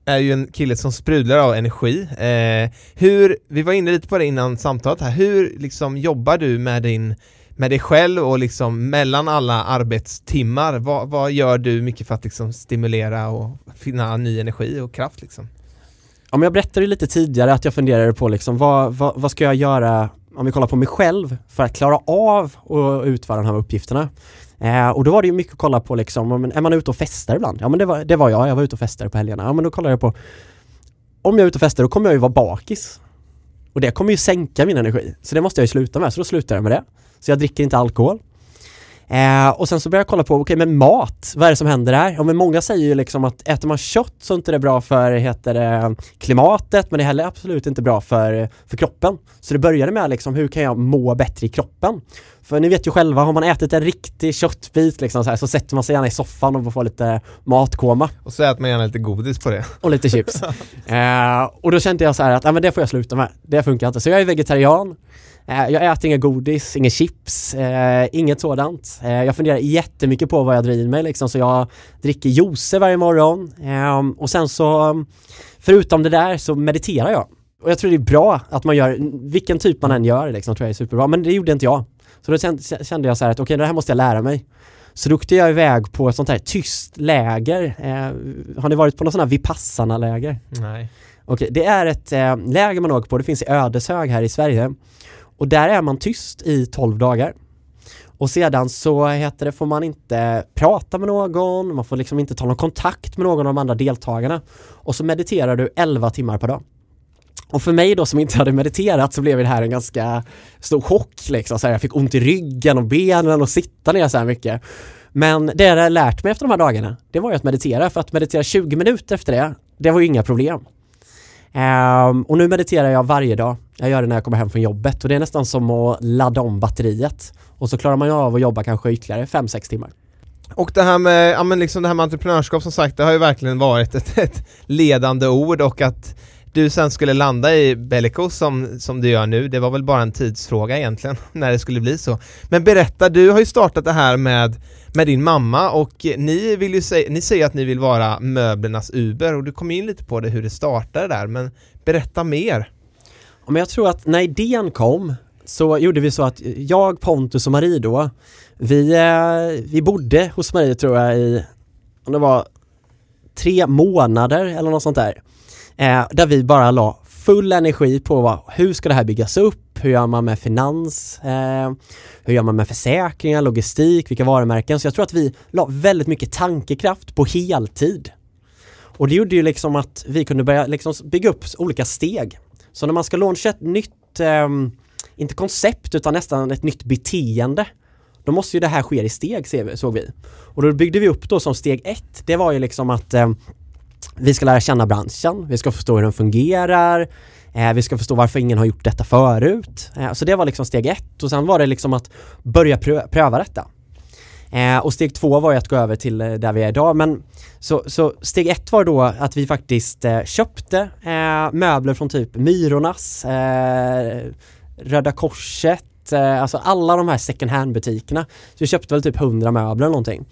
är ju en kille som sprudlar av energi. Eh, hur, vi var inne lite på det innan samtalet här, hur liksom jobbar du med din med dig själv och liksom mellan alla arbetstimmar, vad, vad gör du mycket för att liksom stimulera och finna ny energi och kraft liksom? Ja, men jag berättade lite tidigare att jag funderade på liksom vad, vad, vad ska jag göra om vi kollar på mig själv för att klara av att utföra de här uppgifterna. Eh, och då var det ju mycket att kolla på liksom, är man ute och festar ibland? Ja men det var, det var jag, jag var ute och festade på helgerna. Ja men då kollade jag på om jag är ute och festar då kommer jag ju vara bakis. Och det kommer ju sänka min energi. Så det måste jag ju sluta med, så då slutar jag med det. Så jag dricker inte alkohol. Eh, och sen så börjar jag kolla på, okej okay, men mat, vad är det som händer där? Ja men många säger ju liksom att äter man kött så är inte det bra för, heter det, klimatet men det är heller absolut inte bra för, för kroppen. Så det började med liksom, hur kan jag må bättre i kroppen? För ni vet ju själva, har man ätit en riktig köttbit liksom så, här, så sätter man sig gärna i soffan och får lite matkoma. Och så äter man gärna lite godis på det. Och lite chips. *laughs* eh, och då kände jag så här att, ja men det får jag sluta med. Det funkar inte. Så jag är vegetarian. Eh, jag äter inga godis, inga chips, eh, inget sådant. Eh, jag funderar jättemycket på vad jag drar i mig liksom, så jag dricker juicer varje morgon. Och sen så, förutom det där så mediterar jag. Och jag tror det är bra att man gör, vilken typ man än gör liksom, tror jag är superbra. Men det gjorde inte jag. Så då kände jag så här att okej, okay, det här måste jag lära mig. Så då åkte jag iväg på ett sånt här tyst läger. Eh, har ni varit på något sånt här Vipassana-läger? Nej. Okej, det är ett eh, läger man åker på, det finns i Ödeshög här i Sverige. Och där är man tyst i 12 dagar. Och sedan så heter det, får man inte prata med någon, man får liksom inte ta någon kontakt med någon av de andra deltagarna. Och så mediterar du 11 timmar per dag. Och för mig då som inte hade mediterat så blev det här en ganska stor chock liksom. Så här, jag fick ont i ryggen och benen och sitta ner så här mycket. Men det jag lärt mig efter de här dagarna, det var ju att meditera. För att meditera 20 minuter efter det, det var ju inga problem. Um, och nu mediterar jag varje dag. Jag gör det när jag kommer hem från jobbet och det är nästan som att ladda om batteriet. Och så klarar man ju av att jobba kanske ytterligare 5-6 timmar. Och det här med, ja men liksom det här med entreprenörskap som sagt, det har ju verkligen varit ett, *laughs* ett ledande ord och att du sen skulle landa i Bellico som, som du gör nu, det var väl bara en tidsfråga egentligen *laughs* när det skulle bli så. Men berätta, du har ju startat det här med, med din mamma och ni vill ju säga, ni säger att ni vill vara möblernas Uber och du kom in lite på det hur det startade där, men berätta mer. Men jag tror att när idén kom så gjorde vi så att jag, Pontus och Marie då, vi, eh, vi bodde hos Marie tror jag i, om det var tre månader eller något sånt där. Eh, där vi bara la full energi på vad, hur ska det här byggas upp? Hur gör man med finans? Eh, hur gör man med försäkringar, logistik, vilka varumärken? Så jag tror att vi la väldigt mycket tankekraft på heltid. Och det gjorde ju liksom att vi kunde börja liksom bygga upp olika steg. Så när man ska launcha ett nytt, eh, inte koncept utan nästan ett nytt beteende då måste ju det här ske i steg såg vi. Och då byggde vi upp då som steg ett, det var ju liksom att eh, vi ska lära känna branschen, vi ska förstå hur den fungerar, eh, vi ska förstå varför ingen har gjort detta förut. Eh, så det var liksom steg ett och sen var det liksom att börja prö pröva detta. Eh, och steg två var ju att gå över till eh, där vi är idag. Men så, så steg ett var då att vi faktiskt eh, köpte eh, möbler från typ Myrornas, eh, Röda Korset, eh, alltså alla de här second hand butikerna. Så vi köpte väl typ 100 möbler eller någonting.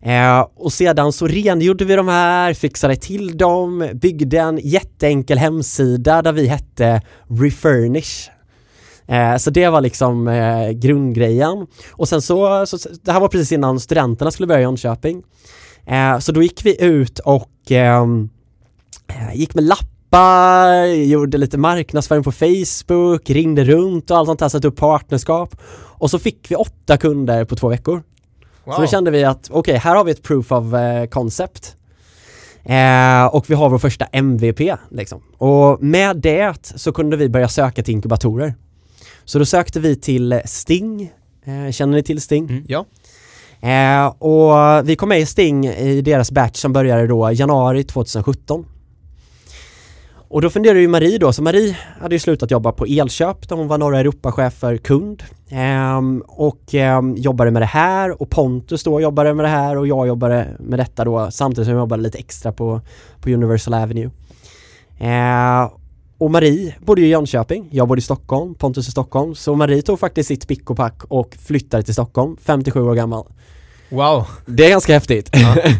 Eh, och sedan så rengjorde vi de här, fixade till dem, byggde en jätteenkel hemsida där vi hette Refurnish. Eh, så det var liksom eh, grundgrejen. Och sen så, så, det här var precis innan studenterna skulle börja i Jönköping. Eh, så då gick vi ut och ehm, eh, gick med lappar, gjorde lite marknadsföring på Facebook, ringde runt och allt sånt där, satte upp partnerskap. Och så fick vi åtta kunder på två veckor. Wow. Så då kände vi att okej, okay, här har vi ett proof of eh, concept. Eh, och vi har vår första MVP liksom. Och med det så kunde vi börja söka till inkubatorer. Så då sökte vi till Sting. Eh, känner ni till Sting? Mm, ja. Eh, och vi kom med i Sting i deras batch som började då januari 2017. Och då funderade ju Marie då, så Marie hade ju slutat jobba på Elköp där hon var norra Europachef för kund ehm, och ehm, jobbade med det här och Pontus då jobbade med det här och jag jobbade med detta då samtidigt som jag jobbade lite extra på, på Universal Avenue. Och Marie bodde i Jönköping, jag bodde i Stockholm, Pontus i Stockholm, så Marie tog faktiskt sitt pick och pack och flyttade till Stockholm, 57 år gammal. Wow. Det är ganska häftigt. Ja. *laughs*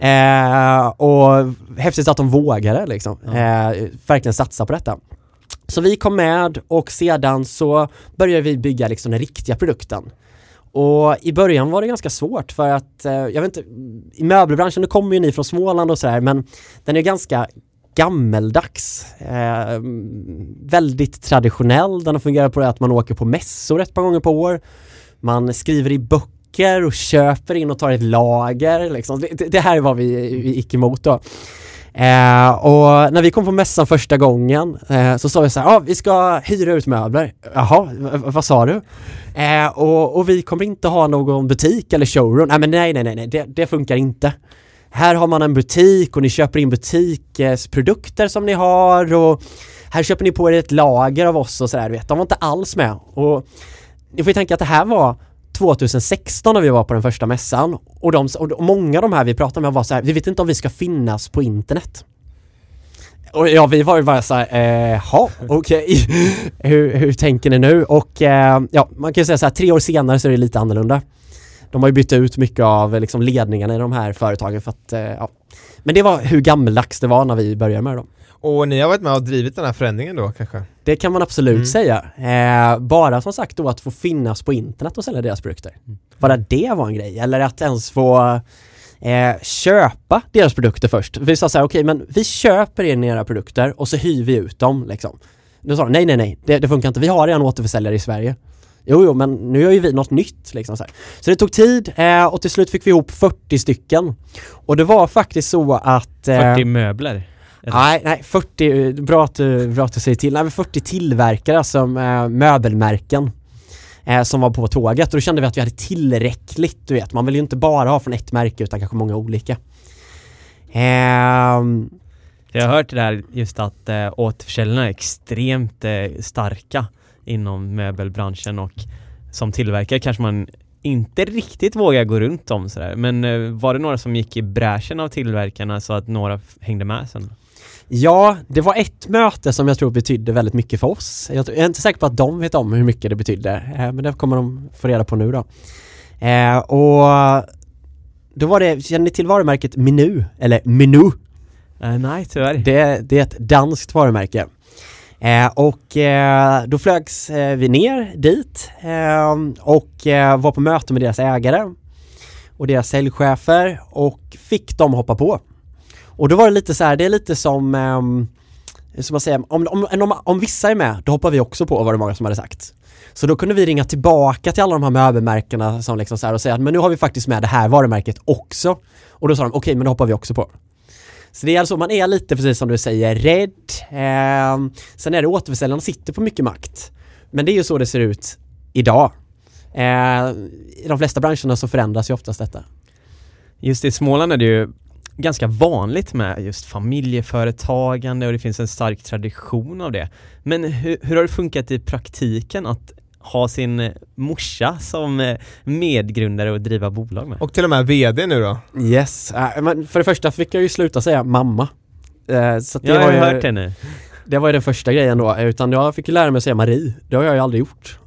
Eh, och häftigt att de vågade liksom. Ja. Eh, verkligen satsa på detta. Så vi kom med och sedan så började vi bygga liksom den riktiga produkten. Och i början var det ganska svårt för att, eh, jag vet inte, i möbelbranschen, nu kommer ju ni från Småland och sådär, men den är ganska gammeldags. Eh, väldigt traditionell, den har fungerat på det att man åker på mässor ett par gånger per år. Man skriver i böcker och köper in och tar ett lager. Liksom. Det, det, här är vad vi, vi gick emot då. Eh, och när vi kom på mässan första gången eh, så sa vi så här, ah, vi ska hyra ut möbler. Jaha, vad sa du? Eh, och, och, vi kommer inte ha någon butik eller showroom. Nej men nej, nej, nej, nej. Det, det, funkar inte. Här har man en butik och ni köper in butiksprodukter som ni har och här köper ni på er ett lager av oss och sådär, vet. De var inte alls med. Och ni får ju tänka att det här var 2016 när vi var på den första mässan och, de, och många av de här vi pratade med var så här, vi vet inte om vi ska finnas på internet. Och ja, vi var ju bara såhär, eh, okej, okay. *laughs* hur, hur tänker ni nu? Och eh, ja, man kan ju säga så här, tre år senare så är det lite annorlunda. De har ju bytt ut mycket av liksom, ledningarna i de här företagen för att, eh, ja. Men det var hur gammeldags det var när vi började med dem. Och ni har varit med och drivit den här förändringen då kanske? Det kan man absolut mm. säga. Eh, bara som sagt då att få finnas på internet och sälja deras produkter. Mm. Bara det var en grej, eller att ens få eh, köpa deras produkter först. Vi sa så här, okej okay, men vi köper er era produkter och så hyr vi ut dem liksom. Då sa de, nej nej nej, det, det funkar inte, vi har redan återförsäljare i Sverige. Jo, jo, men nu gör ju vi något nytt liksom så, här. så det tog tid eh, och till slut fick vi ihop 40 stycken. Och det var faktiskt så att... Eh, 40 möbler? Nej, nej, 40, bra att du, bra att du säger till. Nej, 40 tillverkare som eh, möbelmärken eh, som var på tåget och då kände vi att vi hade tillräckligt, du vet. Man vill ju inte bara ha från ett märke utan kanske många olika. Eh, jag har hört det där just att eh, återförsäljarna är extremt eh, starka inom möbelbranschen och som tillverkare kanske man inte riktigt vågar gå runt dem sådär. Men eh, var det några som gick i bräschen av tillverkarna så att några hängde med sen? Ja, det var ett möte som jag tror betydde väldigt mycket för oss. Jag är inte säker på att de vet om hur mycket det betydde, eh, men det kommer de få reda på nu då. Eh, och då var det, känner ni till varumärket Menu? Eller Menu? Uh, nej, tyvärr. Det, det är ett danskt varumärke. Eh, och eh, då flögs eh, vi ner dit eh, och eh, var på möte med deras ägare och deras säljchefer och fick dem hoppa på. Och då var det lite så här, det är lite som, eh, som man säger, om, om, om, om vissa är med, då hoppar vi också på var det många som hade sagt. Så då kunde vi ringa tillbaka till alla de här möbelmärkena som liksom så här och säga att men nu har vi faktiskt med det här varumärket också. Och då sa de okej okay, men då hoppar vi också på. Så det är alltså, man är lite precis som du säger rädd. Eh, sen är det återförsäljarna sitter på mycket makt. Men det är ju så det ser ut idag. Eh, I de flesta branscherna så förändras ju oftast detta. Just i Småland är det ju ganska vanligt med just familjeföretagande och det finns en stark tradition av det. Men hur, hur har det funkat i praktiken att ha sin morsa som eh, medgrundare och driva bolag med? Och till och med VD nu då? Yes, äh, men för det första fick jag ju sluta säga mamma. Uh, så det jag har ju hört henne. Det var ju den första grejen då, utan jag fick ju lära mig att säga Marie. Det har jag ju aldrig gjort.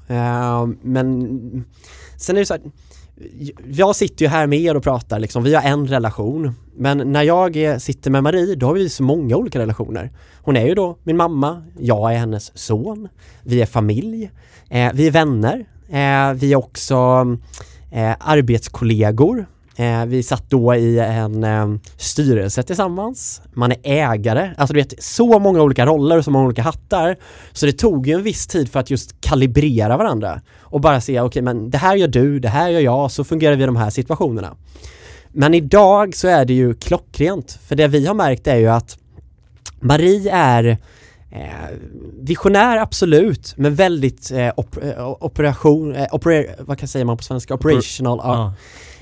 Men sen är det så här, jag sitter ju här med er och pratar liksom, vi har en relation. Men när jag sitter med Marie, då har vi så många olika relationer. Hon är ju då min mamma, jag är hennes son, vi är familj, eh, vi är vänner, eh, vi är också eh, arbetskollegor. Eh, vi satt då i en eh, styrelse tillsammans, man är ägare, alltså du vet så många olika roller och så många olika hattar. Så det tog ju en viss tid för att just kalibrera varandra och bara se, okej okay, men det här gör du, det här gör jag, så fungerar vi i de här situationerna. Men idag så är det ju klockrent, för det vi har märkt är ju att Marie är Eh, visionär absolut, men väldigt eh, op eh, operation, eh, opera vad kan säga man på svenska? Operational. Oper ja.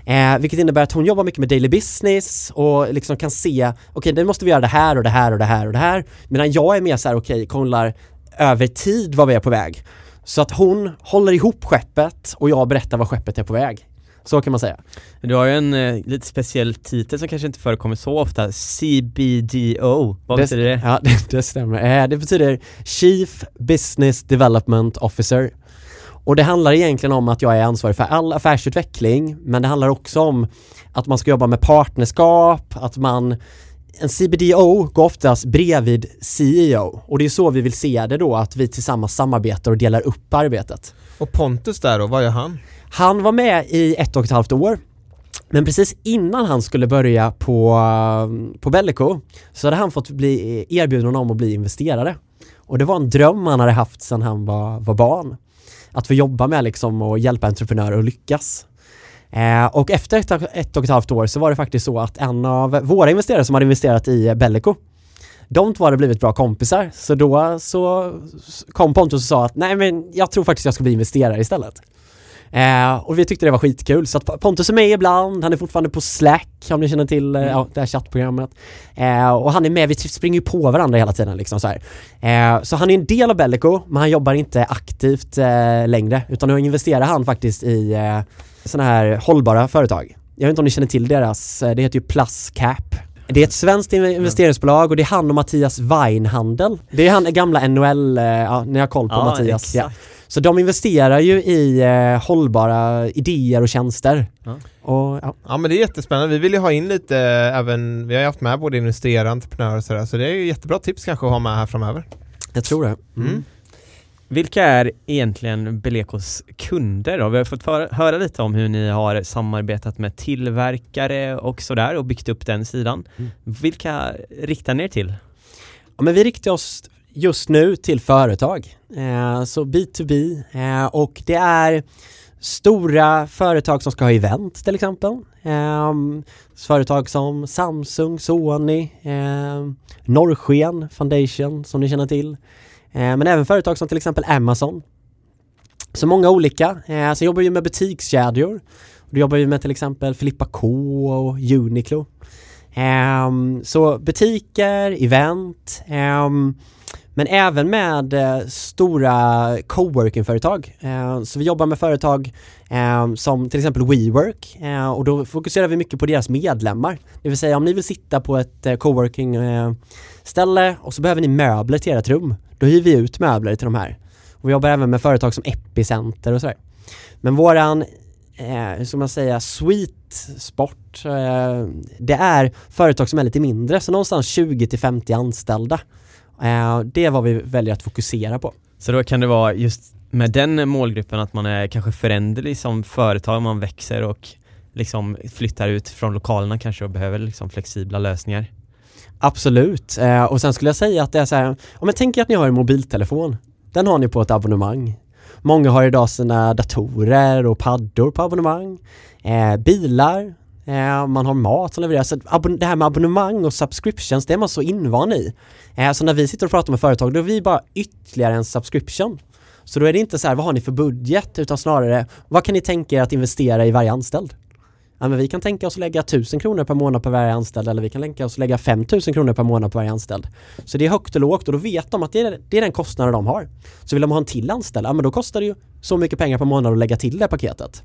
Eh, vilket innebär att hon jobbar mycket med daily business och liksom kan se, okej okay, nu måste vi göra det här och det här och det här och det här. Medan jag är mer så här, okej, okay, kollar över tid var vi är på väg. Så att hon håller ihop skeppet och jag berättar var skeppet är på väg. Så kan man säga. Du har ju en eh, lite speciell titel som kanske inte förekommer så ofta, CBDO. Vad det, betyder det? Ja, *laughs* det, det stämmer. Eh, det betyder Chief Business Development Officer. Och det handlar egentligen om att jag är ansvarig för all affärsutveckling, men det handlar också om att man ska jobba med partnerskap, att man en CBDO går oftast bredvid CEO och det är så vi vill se det då, att vi tillsammans samarbetar och delar upp arbetet. Och Pontus där då, vad gör han? Han var med i ett och ett halvt år men precis innan han skulle börja på, på Bellico så hade han fått bli erbjuden om att bli investerare. Och det var en dröm han hade haft sedan han var, var barn. Att få jobba med liksom och hjälpa entreprenörer att lyckas. Eh, och efter ett, ett och ett halvt år så var det faktiskt så att en av våra investerare som hade investerat i Bellico de två hade blivit bra kompisar, så då så kom Pontus och sa att nej men jag tror faktiskt jag ska bli investerare istället. Eh, och vi tyckte det var skitkul, så att Pontus är med ibland, han är fortfarande på Slack om ni känner till eh, mm. ja, det här chattprogrammet. Eh, och han är med, vi springer ju på varandra hela tiden liksom så. Eh, så han är en del av Bellico, men han jobbar inte aktivt eh, längre, utan nu investerar han faktiskt i eh, sådana här hållbara företag. Jag vet inte om ni känner till deras, eh, det heter ju Plus Cap. Det är ett svenskt investeringsbolag och det är han och Mattias Weinhandel. Det är han gamla NHL, ja, ni har koll på ja, Mattias. Exakt. Ja. Så de investerar ju i eh, hållbara idéer och tjänster. Ja. Och, ja. ja men det är jättespännande. Vi vill ju ha in lite även, vi har ju haft med både investerare och entreprenörer och sådär, så det är ju jättebra tips kanske att ha med här framöver. Jag tror det. Mm. Mm. Vilka är egentligen Belekos kunder då? Vi har fått höra lite om hur ni har samarbetat med tillverkare och sådär och byggt upp den sidan. Mm. Vilka riktar ni er till? Ja, men vi riktar oss just nu till företag. Eh, så B2B eh, och det är stora företag som ska ha event till exempel. Eh, företag som Samsung, Sony, eh, Norrsken Foundation som ni känner till. Eh, men även företag som till exempel Amazon. Så många olika. Eh, så jobbar vi med butikskedjor. Då jobbar vi med till exempel Filippa K och Uniqlo. Eh, så butiker, event, ehm, men även med eh, stora coworking-företag. Eh, så vi jobbar med företag eh, som till exempel WeWork eh, och då fokuserar vi mycket på deras medlemmar. Det vill säga om ni vill sitta på ett eh, coworking-ställe eh, och så behöver ni möbler till ert rum. Då hyr vi ut möbler till de här. Och vi jobbar även med företag som Epicenter och sådär. Men våran eh, hur ska man säga, sweet sport. Eh, det är företag som är lite mindre, så någonstans 20 till 50 anställda. Eh, det är vad vi väljer att fokusera på. Så då kan det vara just med den målgruppen att man är kanske föränderlig som företag, man växer och liksom flyttar ut från lokalerna kanske och behöver liksom flexibla lösningar? Absolut. Eh, och sen skulle jag säga att det är så här, om jag tänker att ni har en mobiltelefon. Den har ni på ett abonnemang. Många har idag sina datorer och paddor på abonnemang. Eh, bilar, eh, man har mat som levereras. Så det här med abonnemang och subscriptions, det är man så invan i. Eh, så när vi sitter och pratar med företag, då är vi bara ytterligare en subscription. Så då är det inte så här, vad har ni för budget? Utan snarare, vad kan ni tänka er att investera i varje anställd? Ja, men vi kan tänka oss att lägga 1000 kronor per månad på varje anställd eller vi kan tänka oss att lägga 5000 kronor per månad på varje anställd. Så det är högt och lågt och då vet de att det är, det är den kostnaden de har. Så vill de ha en till anställd, ja men då kostar det ju så mycket pengar per månad att lägga till det paketet.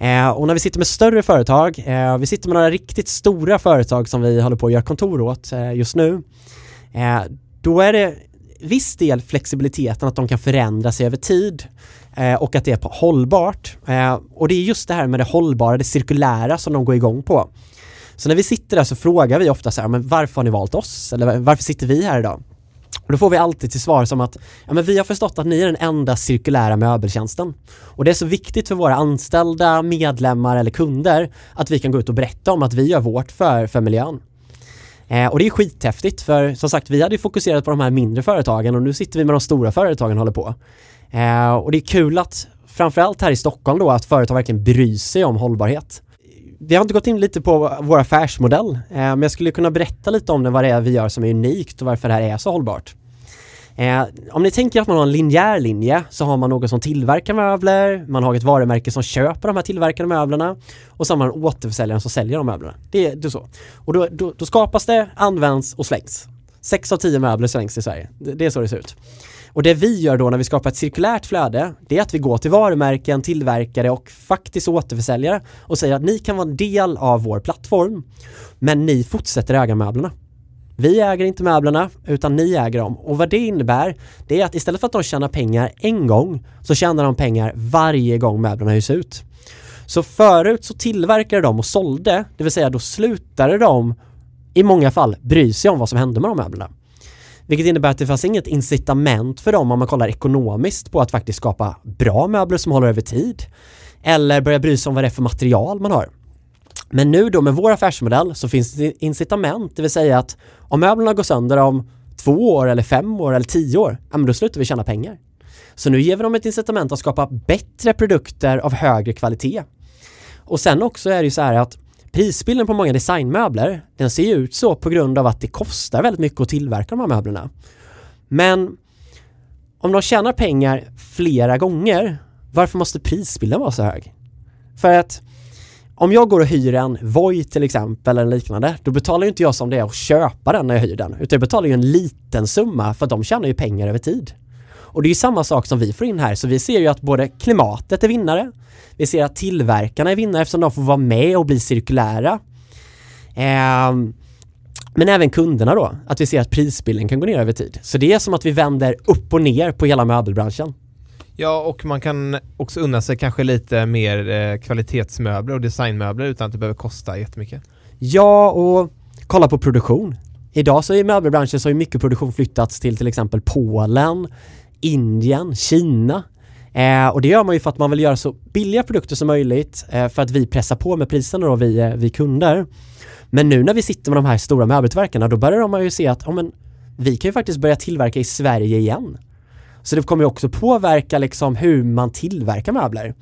Eh, och när vi sitter med större företag, eh, vi sitter med några riktigt stora företag som vi håller på att göra kontor åt eh, just nu. Eh, då är det viss del flexibiliteten att de kan förändra sig över tid eh, och att det är hållbart. Eh, och det är just det här med det hållbara, det cirkulära som de går igång på. Så när vi sitter där så frågar vi ofta så här, men varför har ni valt oss? Eller varför sitter vi här idag? Och då får vi alltid till svar som att ja, men vi har förstått att ni är den enda cirkulära möbeltjänsten. Och det är så viktigt för våra anställda, medlemmar eller kunder att vi kan gå ut och berätta om att vi gör vårt för, för miljön. Eh, och det är skithäftigt för som sagt vi hade ju fokuserat på de här mindre företagen och nu sitter vi med de stora företagen och håller på. Eh, och det är kul att framförallt här i Stockholm då att företag verkligen bryr sig om hållbarhet. Vi har inte gått in lite på vår affärsmodell eh, men jag skulle kunna berätta lite om det, vad det är vi gör som är unikt och varför det här är så hållbart. Eh, om ni tänker att man har en linjär linje så har man någon som tillverkar möbler, man har ett varumärke som köper de här tillverkade möblerna och så har man återförsäljaren som säljer de möblerna. Det är, det är så. Och då, då, då, skapas det, används och slängs. Sex av tio möbler slängs i Sverige. Det, det är så det ser ut. Och det vi gör då när vi skapar ett cirkulärt flöde, det är att vi går till varumärken, tillverkare och faktiskt återförsäljare och säger att ni kan vara en del av vår plattform, men ni fortsätter äga möblerna. Vi äger inte möblerna utan ni äger dem och vad det innebär det är att istället för att de tjänar pengar en gång så tjänar de pengar varje gång möblerna hyrs ut. Så förut så tillverkade de och sålde, det vill säga då slutade de i många fall bry sig om vad som hände med de möblerna. Vilket innebär att det fanns inget incitament för dem om man kollar ekonomiskt på att faktiskt skapa bra möbler som håller över tid. Eller börja bry sig om vad det är för material man har. Men nu då med vår affärsmodell så finns det incitament, det vill säga att om möblerna går sönder om två år eller fem år eller tio år, ja men då slutar vi tjäna pengar. Så nu ger vi dem ett incitament att skapa bättre produkter av högre kvalitet. Och sen också är det ju så här att prisbilden på många designmöbler, den ser ju ut så på grund av att det kostar väldigt mycket att tillverka de här möblerna. Men om de tjänar pengar flera gånger, varför måste prisbilden vara så hög? För att om jag går och hyr en Voi till exempel eller liknande, då betalar ju inte jag som det är att köpa den när jag hyr den, utan jag betalar ju en liten summa för att de tjänar ju pengar över tid. Och det är ju samma sak som vi får in här, så vi ser ju att både klimatet är vinnare, vi ser att tillverkarna är vinnare eftersom de får vara med och bli cirkulära. Eh, men även kunderna då, att vi ser att prisbilden kan gå ner över tid. Så det är som att vi vänder upp och ner på hela möbelbranschen. Ja, och man kan också unna sig kanske lite mer eh, kvalitetsmöbler och designmöbler utan att det behöver kosta jättemycket. Ja, och kolla på produktion. Idag så i möbelbranschen så har mycket produktion flyttats till till exempel Polen, Indien, Kina. Eh, och det gör man ju för att man vill göra så billiga produkter som möjligt eh, för att vi pressar på med priserna då, vi, eh, vi kunder. Men nu när vi sitter med de här stora möbeltillverkarna då börjar de ju se att oh, men, vi kan ju faktiskt börja tillverka i Sverige igen. Så det kommer ju också påverka liksom hur man tillverkar möbler.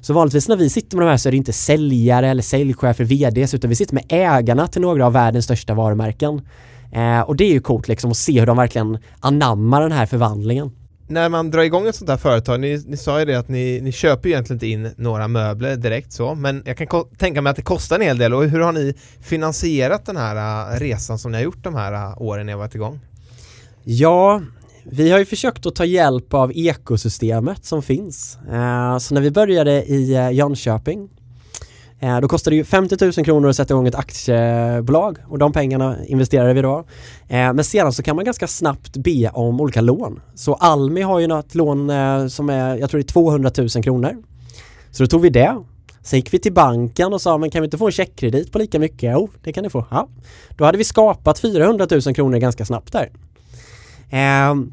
Så vanligtvis när vi sitter med de här så är det inte säljare eller säljchefer, VDs, utan vi sitter med ägarna till några av världens största varumärken. Eh, och det är ju coolt liksom att se hur de verkligen anammar den här förvandlingen. När man drar igång ett sånt här företag, ni, ni sa ju det att ni, ni köper egentligen inte in några möbler direkt så, men jag kan tänka mig att det kostar en hel del och hur har ni finansierat den här uh, resan som ni har gjort de här uh, åren ni har varit igång? Ja, vi har ju försökt att ta hjälp av ekosystemet som finns. Eh, så när vi började i eh, Jönköping eh, då kostade det ju 50 000 kronor att sätta igång ett aktiebolag och de pengarna investerade vi då. Men sedan så kan man ganska snabbt be om olika lån. Så Almi har ju något lån som är, jag tror det är 200 000 kronor. Så då tog vi det Sen gick vi till banken och sa, men kan vi inte få en checkkredit på lika mycket? Jo, det kan ni få. Ja. Då hade vi skapat 400 000 kronor ganska snabbt där. Ehm,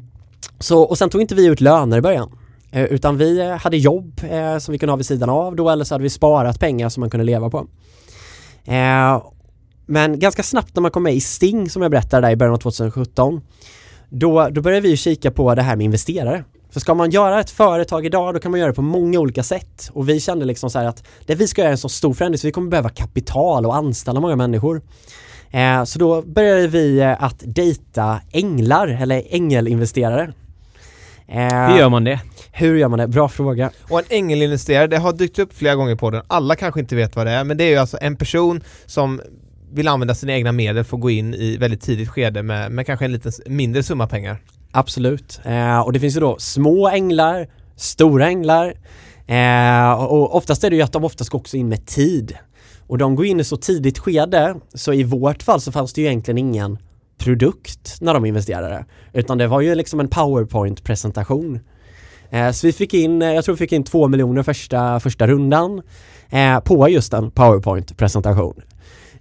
så, och sen tog inte vi ut löner i början. Eh, utan vi eh, hade jobb eh, som vi kunde ha vid sidan av då eller så hade vi sparat pengar som man kunde leva på. Ehm, men ganska snabbt när man kom med i Sting som jag berättade där i början av 2017 då, då började vi kika på det här med investerare. För ska man göra ett företag idag då kan man göra det på många olika sätt och vi kände liksom så här att det vi ska göra är en så stor förändring så vi kommer behöva kapital och anställa många människor. Eh, så då började vi eh, att dejta änglar eller ängelinvesterare. Eh, Hur gör man det? Hur gör man det? Bra fråga. Och en ängelinvesterare, det har dykt upp flera gånger på den. Alla kanske inte vet vad det är, men det är ju alltså en person som vill använda sina egna medel för att gå in i väldigt tidigt skede med, med kanske en lite mindre summa pengar. Absolut. Eh, och det finns ju då små änglar, stora änglar eh, och oftast är det ju att de oftast går också in med tid. Och de går in i så tidigt skede så i vårt fall så fanns det ju egentligen ingen produkt när de investerade. Utan det var ju liksom en powerpoint-presentation. Eh, så vi fick in, eh, jag tror vi fick in två miljoner första, första rundan eh, på just en powerpoint-presentation.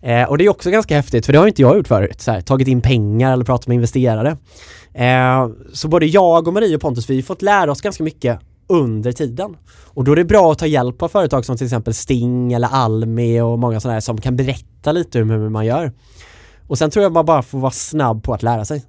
Eh, och det är också ganska häftigt för det har inte jag gjort förut, så här, tagit in pengar eller pratat med investerare. Eh, så både jag och Marie och Pontus, vi har fått lära oss ganska mycket under tiden. Och då är det bra att ta hjälp av företag som till exempel Sting eller Almi och många sådana här som kan berätta lite om hur man gör. Och sen tror jag man bara får vara snabb på att lära sig.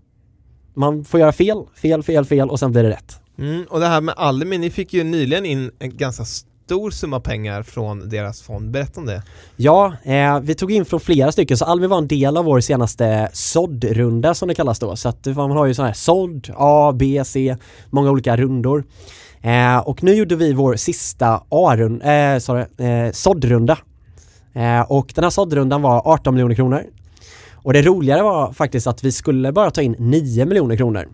Man får göra fel, fel, fel, fel och sen blir det rätt. Mm, och det här med Almi, ni fick ju nyligen in en ganska stor summa pengar från deras fond. Berätta om det. Ja, eh, vi tog in från flera stycken så Almi var en del av vår senaste såddrunda som det kallas då. Så att man har ju sådana här sådd, A, B, C, många olika rundor. Eh, och nu gjorde vi vår sista A-rund, eh, sorry, eh, såddrunda. Eh, och den här såddrundan var 18 miljoner kronor. Och det roligare var faktiskt att vi skulle bara ta in 9 miljoner kronor.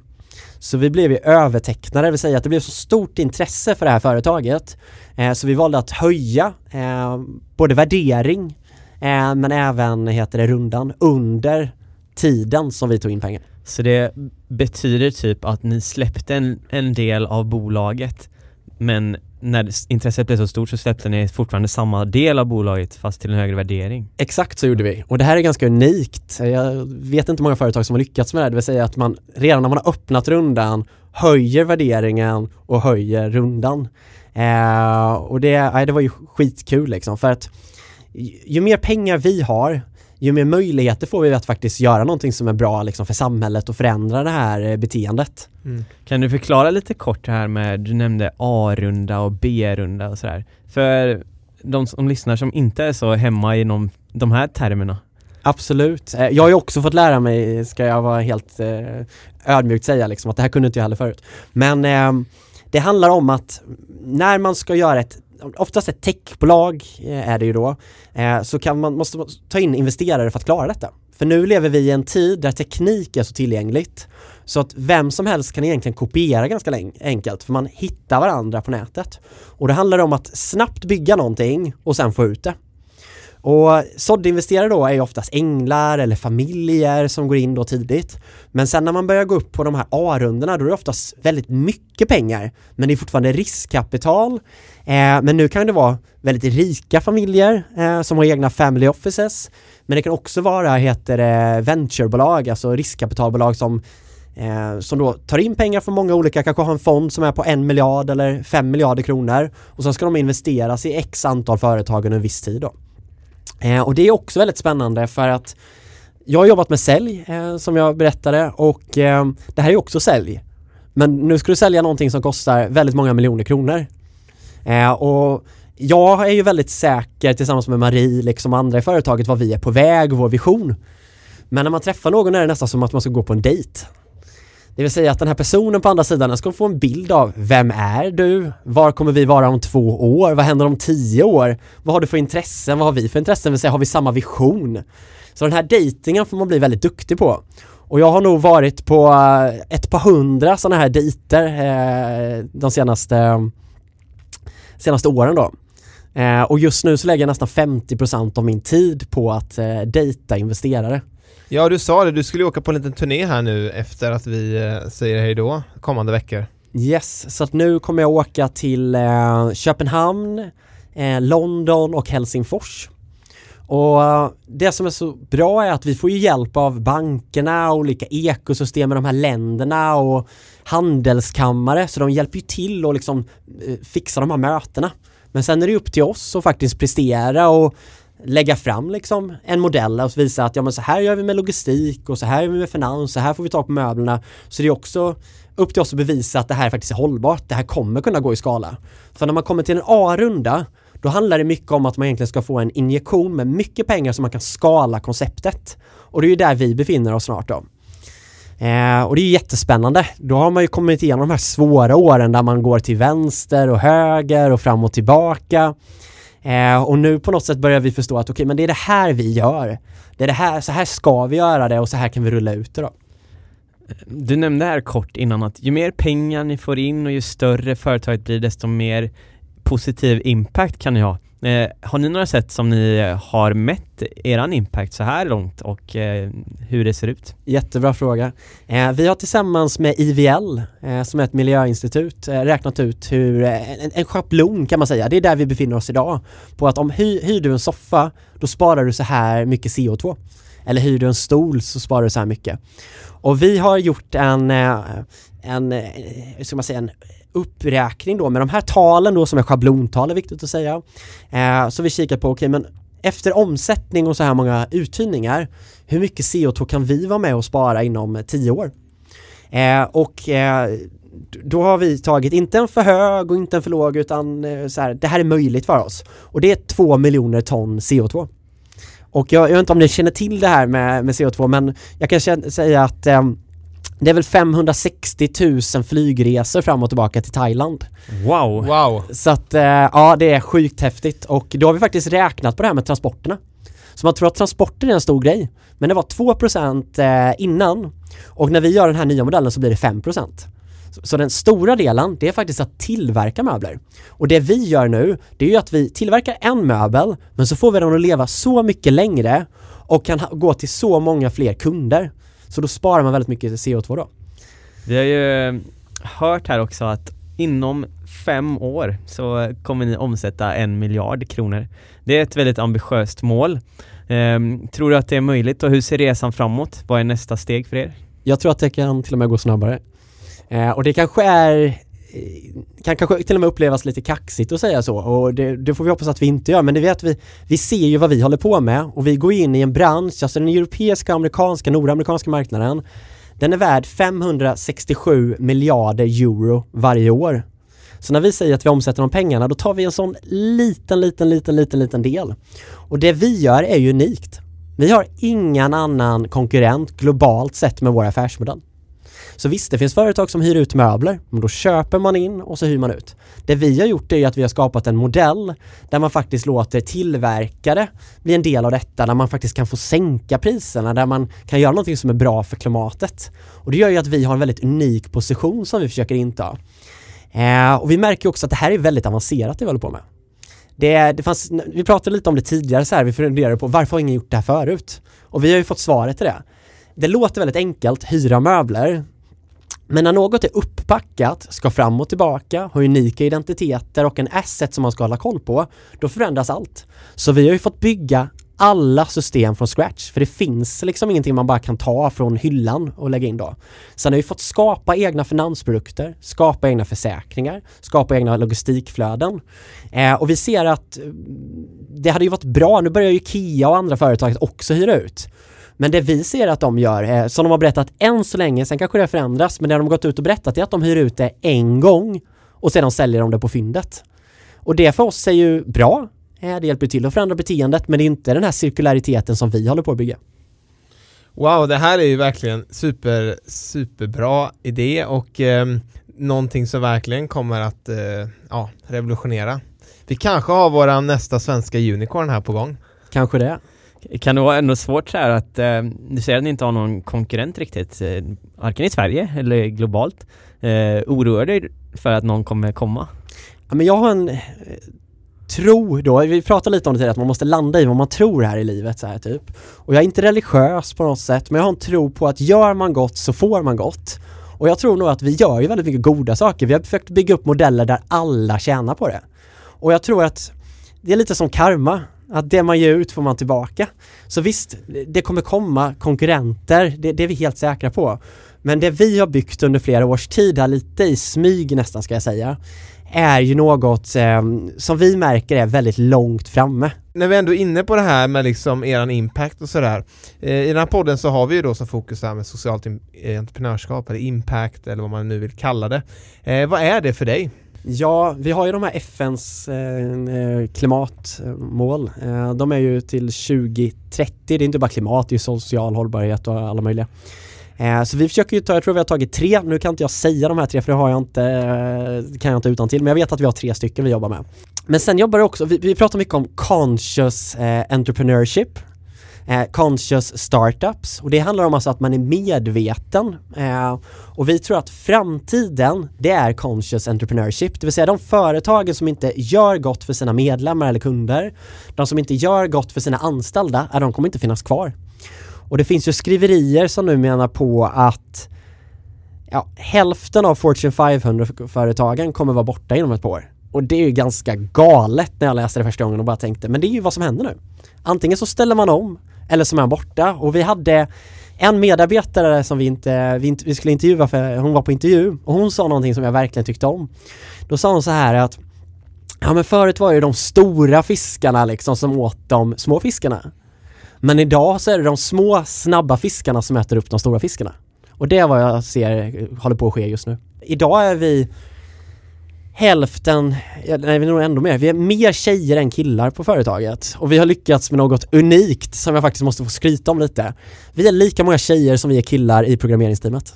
Så vi blev ju övertecknade, det vill säga att det blev så stort intresse för det här företaget. Eh, så vi valde att höja eh, både värdering eh, men även heter det rundan under tiden som vi tog in pengar. Så det betyder typ att ni släppte en, en del av bolaget men när intresset blev så stort så släppte ni fortfarande samma del av bolaget fast till en högre värdering. Exakt så gjorde vi och det här är ganska unikt. Jag vet inte många företag som har lyckats med det, det vill säga att man redan när man har öppnat rundan höjer värderingen och höjer rundan. Eh, och det, nej, det var ju skitkul liksom för att ju mer pengar vi har ju mer möjligheter får vi att faktiskt göra någonting som är bra liksom, för samhället och förändra det här eh, beteendet. Mm. Kan du förklara lite kort det här med, du nämnde A-runda och B-runda och sådär. För de som lyssnar som inte är så hemma inom de här termerna. Absolut. Eh, jag har ju också fått lära mig, ska jag vara helt eh, ödmjukt säga liksom, att det här kunde inte jag heller förut. Men eh, det handlar om att när man ska göra ett oftast ett techbolag eh, är det ju då, eh, så kan man, måste man ta in investerare för att klara detta. För nu lever vi i en tid där teknik är så tillgängligt så att vem som helst kan egentligen kopiera ganska enkelt för man hittar varandra på nätet. Och det handlar om att snabbt bygga någonting och sen få ut det. Och såddinvesterare då är ju oftast änglar eller familjer som går in då tidigt. Men sen när man börjar gå upp på de här A-rundorna då är det oftast väldigt mycket pengar. Men det är fortfarande riskkapital. Eh, men nu kan det vara väldigt rika familjer eh, som har egna family offices. Men det kan också vara, heter det, venturebolag, alltså riskkapitalbolag som eh, som då tar in pengar från många olika, kanske har en fond som är på en miljard eller fem miljarder kronor och så ska de investeras i x antal företag under en viss tid då. Eh, och det är också väldigt spännande för att jag har jobbat med sälj eh, som jag berättade och eh, det här är också sälj. Men nu ska du sälja någonting som kostar väldigt många miljoner kronor. Eh, och jag är ju väldigt säker tillsammans med Marie, liksom andra i företaget, var vi är på väg och vår vision. Men när man träffar någon är det nästan som att man ska gå på en dejt. Det vill säga att den här personen på andra sidan ska få en bild av vem är du? Var kommer vi vara om två år? Vad händer om tio år? Vad har du för intressen? Vad har vi för intressen? Det vill säga, har vi samma vision? Så den här dejtingen får man bli väldigt duktig på. Och jag har nog varit på eh, ett par hundra sådana här dejter eh, de senaste, senaste åren då. Eh, och just nu så lägger jag nästan 50% av min tid på att eh, dejta investerare. Ja, du sa det. Du skulle åka på en liten turné här nu efter att vi eh, säger hej då kommande veckor. Yes, så att nu kommer jag åka till eh, Köpenhamn, eh, London och Helsingfors. Och eh, det som är så bra är att vi får ju hjälp av bankerna, olika ekosystem i de här länderna och handelskammare så de hjälper ju till att liksom eh, fixa de här mötena. Men sen är det upp till oss att faktiskt prestera och lägga fram liksom en modell och visa att ja men så här gör vi med logistik och så här gör vi med finans, så här får vi tag på möblerna. Så det är också upp till oss att bevisa att det här faktiskt är hållbart, det här kommer kunna gå i skala. För när man kommer till en A-runda då handlar det mycket om att man egentligen ska få en injektion med mycket pengar så man kan skala konceptet. Och det är ju där vi befinner oss snart då. Eh, och det är jättespännande. Då har man ju kommit igenom de här svåra åren där man går till vänster och höger och fram och tillbaka. Eh, och nu på något sätt börjar vi förstå att okej, okay, men det är det här vi gör. Det är det här, så här ska vi göra det och så här kan vi rulla ut det då. Du nämnde här kort innan att ju mer pengar ni får in och ju större företaget blir desto mer positiv impact kan ni ha. Eh, har ni några sätt som ni har mätt eran impact så här långt och eh, hur det ser ut? Jättebra fråga. Eh, vi har tillsammans med IVL, eh, som är ett miljöinstitut, eh, räknat ut hur, eh, en, en schablon kan man säga, det är där vi befinner oss idag. På att om hy, hyr du en soffa, då sparar du så här mycket CO2. Eller hyr du en stol så sparar du så här mycket. Och vi har gjort en, eh, en, eh, hur ska man säga, en uppräkning då med de här talen då som är schablontal är viktigt att säga. Eh, så vi kikar på, okej okay, men efter omsättning och så här många uthyrningar, hur mycket CO2 kan vi vara med och spara inom 10 år? Eh, och eh, då har vi tagit, inte en för hög och inte en för låg utan eh, så här, det här är möjligt för oss. Och det är 2 miljoner ton CO2. Och jag, jag vet inte om ni känner till det här med, med CO2 men jag kan säga att eh, det är väl 560 000 flygresor fram och tillbaka till Thailand. Wow! Wow! Så att eh, ja, det är sjukt häftigt och då har vi faktiskt räknat på det här med transporterna. Så man tror att transporter är en stor grej. Men det var 2% eh, innan och när vi gör den här nya modellen så blir det 5%. Så den stora delen, det är faktiskt att tillverka möbler. Och det vi gör nu, det är ju att vi tillverkar en möbel, men så får vi den att leva så mycket längre och kan gå till så många fler kunder. Så då sparar man väldigt mycket CO2 då. Vi har ju hört här också att inom fem år så kommer ni omsätta en miljard kronor. Det är ett väldigt ambitiöst mål. Ehm, tror du att det är möjligt och hur ser resan framåt? Vad är nästa steg för er? Jag tror att det kan till och med gå snabbare. Eh, och det kanske är eh, Eh, kan kanske till och med upplevas lite kaxigt att säga så och det, det, får vi hoppas att vi inte gör men det vet vi, vi ser ju vad vi håller på med och vi går in i en bransch, alltså den europeiska, amerikanska, nordamerikanska marknaden den är värd 567 miljarder euro varje år. Så när vi säger att vi omsätter de pengarna då tar vi en sån liten, liten, liten, liten, liten del. Och det vi gör är ju unikt. Vi har ingen annan konkurrent globalt sett med vår affärsmodell. Så visst, det finns företag som hyr ut möbler, men då köper man in och så hyr man ut. Det vi har gjort är att vi har skapat en modell där man faktiskt låter tillverkare bli en del av detta, där man faktiskt kan få sänka priserna, där man kan göra någonting som är bra för klimatet. Och det gör ju att vi har en väldigt unik position som vi försöker inta. Eh, och vi märker också att det här är väldigt avancerat det vi håller på med. Det, det fanns, vi pratade lite om det tidigare så här, vi funderade på varför har ingen gjort det här förut? Och vi har ju fått svaret till det. Det låter väldigt enkelt, hyra möbler, men när något är upppackat, ska fram och tillbaka, har unika identiteter och en asset som man ska hålla koll på, då förändras allt. Så vi har ju fått bygga alla system från scratch, för det finns liksom ingenting man bara kan ta från hyllan och lägga in då. Sen har vi fått skapa egna finansprodukter, skapa egna försäkringar, skapa egna logistikflöden. Eh, och vi ser att mm, det hade ju varit bra, nu börjar ju Kia och andra företag också hyra ut. Men det vi ser att de gör, eh, som de har berättat än så länge, sen kanske det förändras, men det de har gått ut och berättat är att de hyr ut det en gång och sedan säljer de det på fyndet. Och det för oss är ju bra. Eh, det hjälper till att förändra beteendet, men det är inte den här cirkulariteten som vi håller på att bygga. Wow, det här är ju verkligen super, superbra idé och eh, någonting som verkligen kommer att eh, ja, revolutionera. Vi kanske har våra nästa svenska unicorn här på gång. Kanske det. Kan det vara ändå svårt så här att eh, du säger att ni inte har någon konkurrent riktigt, eh, varken i Sverige eller globalt. Eh, oroar dig för att någon kommer komma? Ja, men jag har en eh, tro då, vi pratade lite om det tidigare, att man måste landa i vad man tror här i livet så här typ. Och jag är inte religiös på något sätt, men jag har en tro på att gör man gott så får man gott. Och jag tror nog att vi gör ju väldigt mycket goda saker. Vi har försökt bygga upp modeller där alla tjänar på det. Och jag tror att det är lite som karma. Att det man ger ut får man tillbaka. Så visst, det kommer komma konkurrenter, det, det är vi helt säkra på. Men det vi har byggt under flera års tid här, lite i smyg nästan ska jag säga, är ju något eh, som vi märker är väldigt långt framme. När vi ändå är inne på det här med liksom eran impact och sådär eh, I den här podden så har vi ju då som fokus det här med socialt entreprenörskap eller impact eller vad man nu vill kalla det eh, Vad är det för dig? Ja, vi har ju de här FNs eh, eh, klimatmål. Eh, de är ju till 2030. Det är inte bara klimat, det är social hållbarhet och alla möjliga. Eh, så vi försöker ju ta, jag tror vi har tagit tre, nu kan inte jag säga de här tre för det har jag inte, eh, kan jag inte utan till men jag vet att vi har tre stycken vi jobbar med. Men sen jobbar det också, vi, vi pratar mycket om conscious eh, entrepreneurship eh, conscious startups och det handlar om alltså att man är medveten eh, och vi tror att framtiden det är conscious entrepreneurship, det vill säga de företagen som inte gör gott för sina medlemmar eller kunder, de som inte gör gott för sina anställda, eh, de kommer inte finnas kvar. Och det finns ju skriverier som nu menar på att ja, hälften av Fortune 500-företagen kommer vara borta inom ett par år. Och det är ju ganska galet när jag läste det första gången och bara tänkte, men det är ju vad som händer nu. Antingen så ställer man om eller som är borta och vi hade en medarbetare som vi inte, vi inte, vi skulle intervjua för hon var på intervju och hon sa någonting som jag verkligen tyckte om. Då sa hon så här att Ja men förut var det de stora fiskarna liksom som åt de små fiskarna. Men idag så är det de små snabba fiskarna som äter upp de stora fiskarna. Och det är vad jag ser håller på att ske just nu. Idag är vi hälften, nej vi är nog ändå mer, vi är mer tjejer än killar på företaget och vi har lyckats med något unikt som jag faktiskt måste få skryta om lite. Vi är lika många tjejer som vi är killar i programmeringsteamet.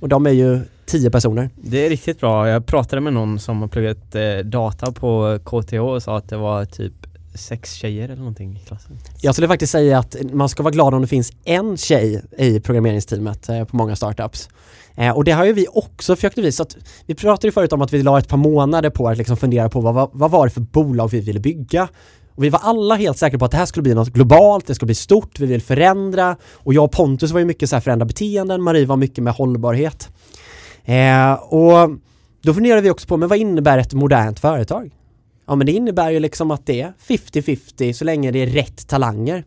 Och de är ju tio personer. Det är riktigt bra. Jag pratade med någon som har pluggat eh, data på KTH och sa att det var typ sex tjejer eller någonting i klassen. Jag skulle faktiskt säga att man ska vara glad om det finns en tjej i programmeringsteamet eh, på många startups. Eh, och det har ju vi också försökt visa. Att vi pratade ju förut om att vi la ett par månader på att liksom fundera på vad, vad, vad var det för bolag vi ville bygga. Och vi var alla helt säkra på att det här skulle bli något globalt, det skulle bli stort, vi vill förändra. Och jag och Pontus var ju mycket så här förändra beteenden, Marie var mycket med hållbarhet. Eh, och då funderade vi också på, men vad innebär ett modernt företag? Ja men det innebär ju liksom att det är 50-50 så länge det är rätt talanger.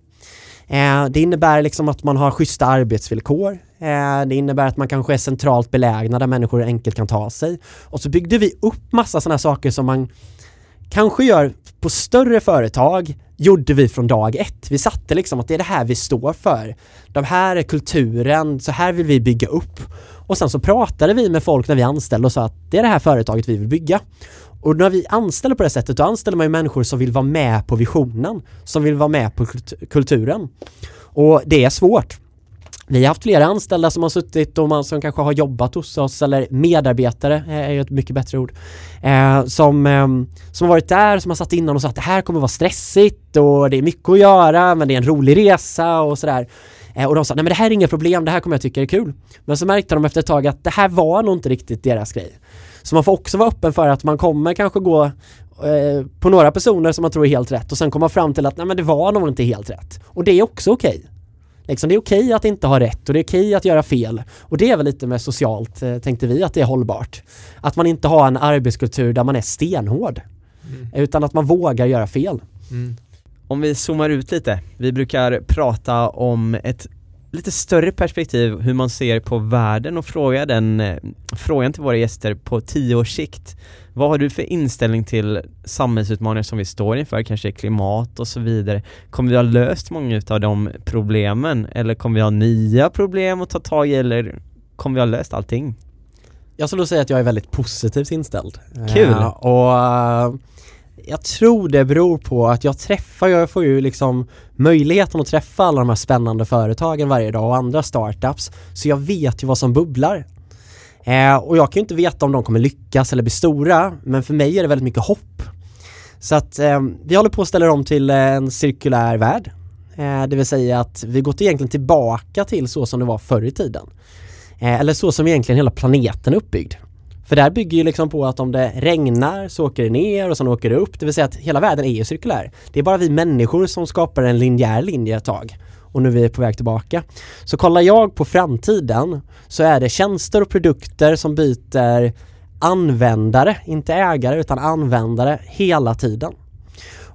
Eh, det innebär liksom att man har schyssta arbetsvillkor. Eh, det innebär att man kanske är centralt belägna där människor enkelt kan ta sig. Och så byggde vi upp massa sådana saker som man kanske gör på större företag gjorde vi från dag ett. Vi satte liksom att det är det här vi står för. De här är kulturen, så här vill vi bygga upp. Och sen så pratade vi med folk när vi anställde och sa att det är det här företaget vi vill bygga. Och när vi anställer på det sättet, då anställer man ju människor som vill vara med på visionen, som vill vara med på kulturen. Och det är svårt. Vi har haft flera anställda som har suttit och man som kanske har jobbat hos oss eller medarbetare eh, är ju ett mycket bättre ord. Eh, som, eh, som har varit där, som har satt innan och sagt att det här kommer vara stressigt och det är mycket att göra men det är en rolig resa och sådär. Eh, och de sa nej men det här är inga problem, det här kommer jag tycka är kul. Men så märkte de efter ett tag att det här var nog inte riktigt deras grej. Så man får också vara öppen för att man kommer kanske gå eh, på några personer som man tror är helt rätt och sen komma fram till att nej men det var nog inte helt rätt. Och det är också okej. Okay. Liksom, det är okej okay att inte ha rätt och det är okej okay att göra fel. Och det är väl lite med socialt, eh, tänkte vi, att det är hållbart. Att man inte har en arbetskultur där man är stenhård. Mm. Utan att man vågar göra fel. Mm. Om vi zoomar ut lite, vi brukar prata om ett lite större perspektiv hur man ser på världen och fråga den eh, frågan till våra gäster på tio års sikt. Vad har du för inställning till samhällsutmaningar som vi står inför, kanske klimat och så vidare? Kommer vi ha löst många av de problemen eller kommer vi ha nya problem att ta tag i eller kommer vi ha löst allting? Jag skulle säga att jag är väldigt positivt inställd. Kul! Uh, och uh, jag tror det beror på att jag träffar, jag får ju liksom möjligheten att träffa alla de här spännande företagen varje dag och andra startups. Så jag vet ju vad som bubblar. Eh, och jag kan ju inte veta om de kommer lyckas eller bli stora, men för mig är det väldigt mycket hopp. Så att eh, vi håller på att ställa om till eh, en cirkulär värld. Eh, det vill säga att vi gått egentligen tillbaka till så som det var förr i tiden. Eh, eller så som egentligen hela planeten är uppbyggd. För det här bygger ju liksom på att om det regnar så åker det ner och sen åker det upp. Det vill säga att hela världen är ju cirkulär. Det är bara vi människor som skapar en linjär linje ett tag. Och nu är vi på väg tillbaka. Så kollar jag på framtiden så är det tjänster och produkter som byter användare, inte ägare utan användare hela tiden.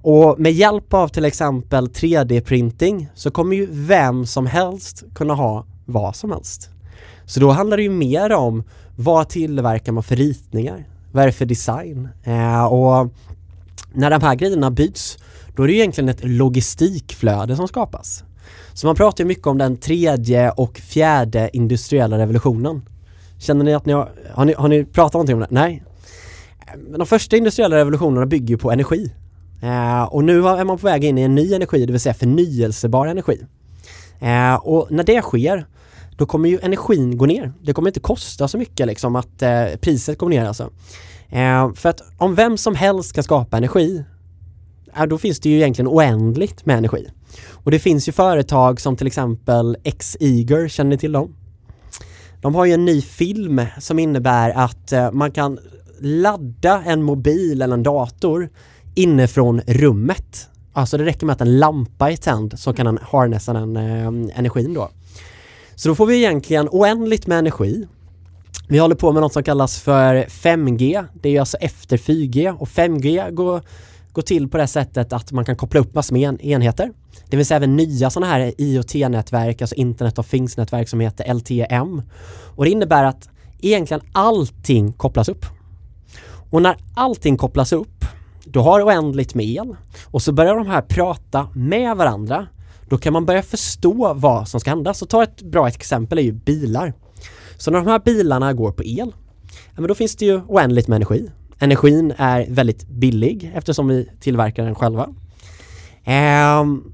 Och med hjälp av till exempel 3D-printing så kommer ju vem som helst kunna ha vad som helst. Så då handlar det ju mer om vad tillverkar man för ritningar? Vad är det för design? Eh, och när de här grejerna byts, då är det egentligen ett logistikflöde som skapas. Så man pratar ju mycket om den tredje och fjärde industriella revolutionen. Känner ni att ni har, har ni, har ni pratat någonting om det? Nej? Men de första industriella revolutionerna bygger ju på energi. Eh, och nu är man på väg in i en ny energi, det vill säga förnyelsebar energi. Eh, och när det sker, då kommer ju energin gå ner. Det kommer inte kosta så mycket liksom att eh, priset går ner alltså. Eh, för att om vem som helst kan skapa energi, då finns det ju egentligen oändligt med energi. Och det finns ju företag som till exempel X-Eager, känner ni till dem? De har ju en ny film som innebär att eh, man kan ladda en mobil eller en dator inifrån rummet. Alltså det räcker med att en lampa är tänd så kan den harnessa den eh, energin då. Så då får vi egentligen oändligt med energi. Vi håller på med något som kallas för 5G. Det är alltså efter 4G och 5G går, går till på det sättet att man kan koppla upp massor med enheter. Det finns även nya sådana här IoT-nätverk, alltså Internet of Things-nätverk som heter LTM. Och det innebär att egentligen allting kopplas upp. Och när allting kopplas upp, då har du oändligt med el och så börjar de här prata med varandra. Då kan man börja förstå vad som ska hända. Så ta ett bra exempel är ju bilar. Så när de här bilarna går på el, ja, men då finns det ju oändligt med energi. Energin är väldigt billig eftersom vi tillverkar den själva. Um,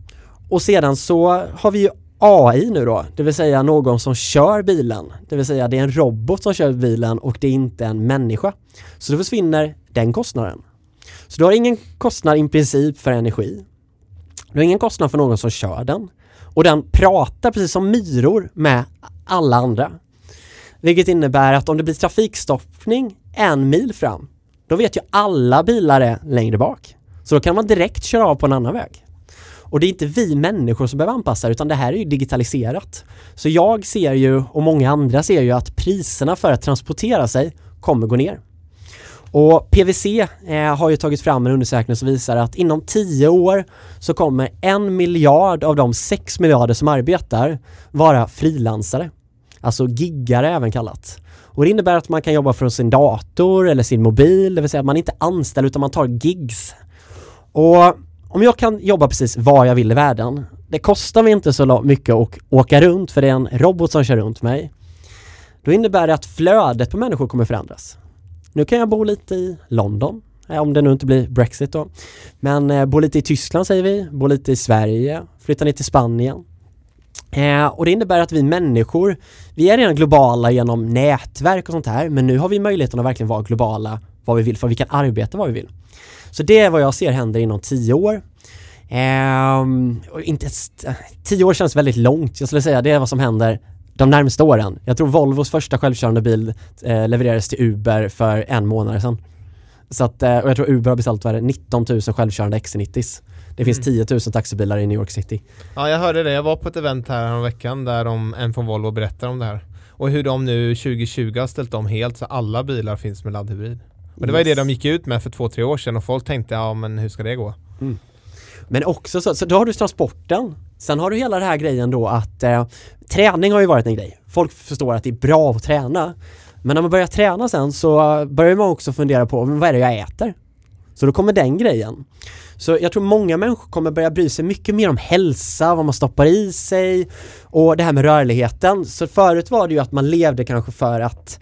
och sedan så har vi ju AI nu då, det vill säga någon som kör bilen. Det vill säga det är en robot som kör bilen och det är inte en människa. Så då försvinner den kostnaden. Så du har ingen kostnad i princip för energi. Du har ingen kostnad för någon som kör den. Och den pratar precis som myror med alla andra. Vilket innebär att om det blir trafikstoppning en mil fram, då vet ju alla bilar är längre bak. Så då kan man direkt köra av på en annan väg. Och det är inte vi människor som behöver anpassa utan det här är ju digitaliserat. Så jag ser ju, och många andra ser ju att priserna för att transportera sig kommer gå ner. Och PWC eh, har ju tagit fram en undersökning som visar att inom 10 år så kommer en miljard av de 6 miljarder som arbetar vara frilansare. Alltså giggare även kallat. Och det innebär att man kan jobba från sin dator eller sin mobil, det vill säga att man inte är anställd utan man tar gigs. Och om jag kan jobba precis var jag vill i världen, det kostar mig inte så mycket att åka runt för det är en robot som kör runt mig. Då innebär det att flödet på människor kommer förändras. Nu kan jag bo lite i London, eh, om det nu inte blir Brexit då. Men eh, bo lite i Tyskland säger vi, bo lite i Sverige, flytta ner till Spanien. Eh, och det innebär att vi människor, vi är redan globala genom nätverk och sånt här, men nu har vi möjligheten att verkligen vara globala vad vi vill, för vi kan arbeta vad vi vill. Så det är vad jag ser händer inom tio år. Eh, inte, tio år känns väldigt långt, jag skulle säga det är vad som händer de närmsta åren. Jag tror Volvos första självkörande bil eh, levererades till Uber för en månad sedan. Så att, eh, och jag tror Uber har beställt 19 000 självkörande XC90s. Det finns mm. 10 000 taxibilar i New York City. Ja, jag hörde det. Jag var på ett event här veckan där de, en från Volvo berättar om det här. Och hur de nu 2020 har ställt om helt så alla bilar finns med laddhybrid. Och det var ju det de gick ut med för två, tre år sedan och folk tänkte, ja men hur ska det gå? Mm. Men också så, så då har du transporten. Sen har du hela den här grejen då att eh, träning har ju varit en grej. Folk förstår att det är bra att träna. Men när man börjar träna sen så börjar man också fundera på vad är det jag äter? Så då kommer den grejen. Så jag tror många människor kommer börja bry sig mycket mer om hälsa, vad man stoppar i sig och det här med rörligheten. Så förut var det ju att man levde kanske för att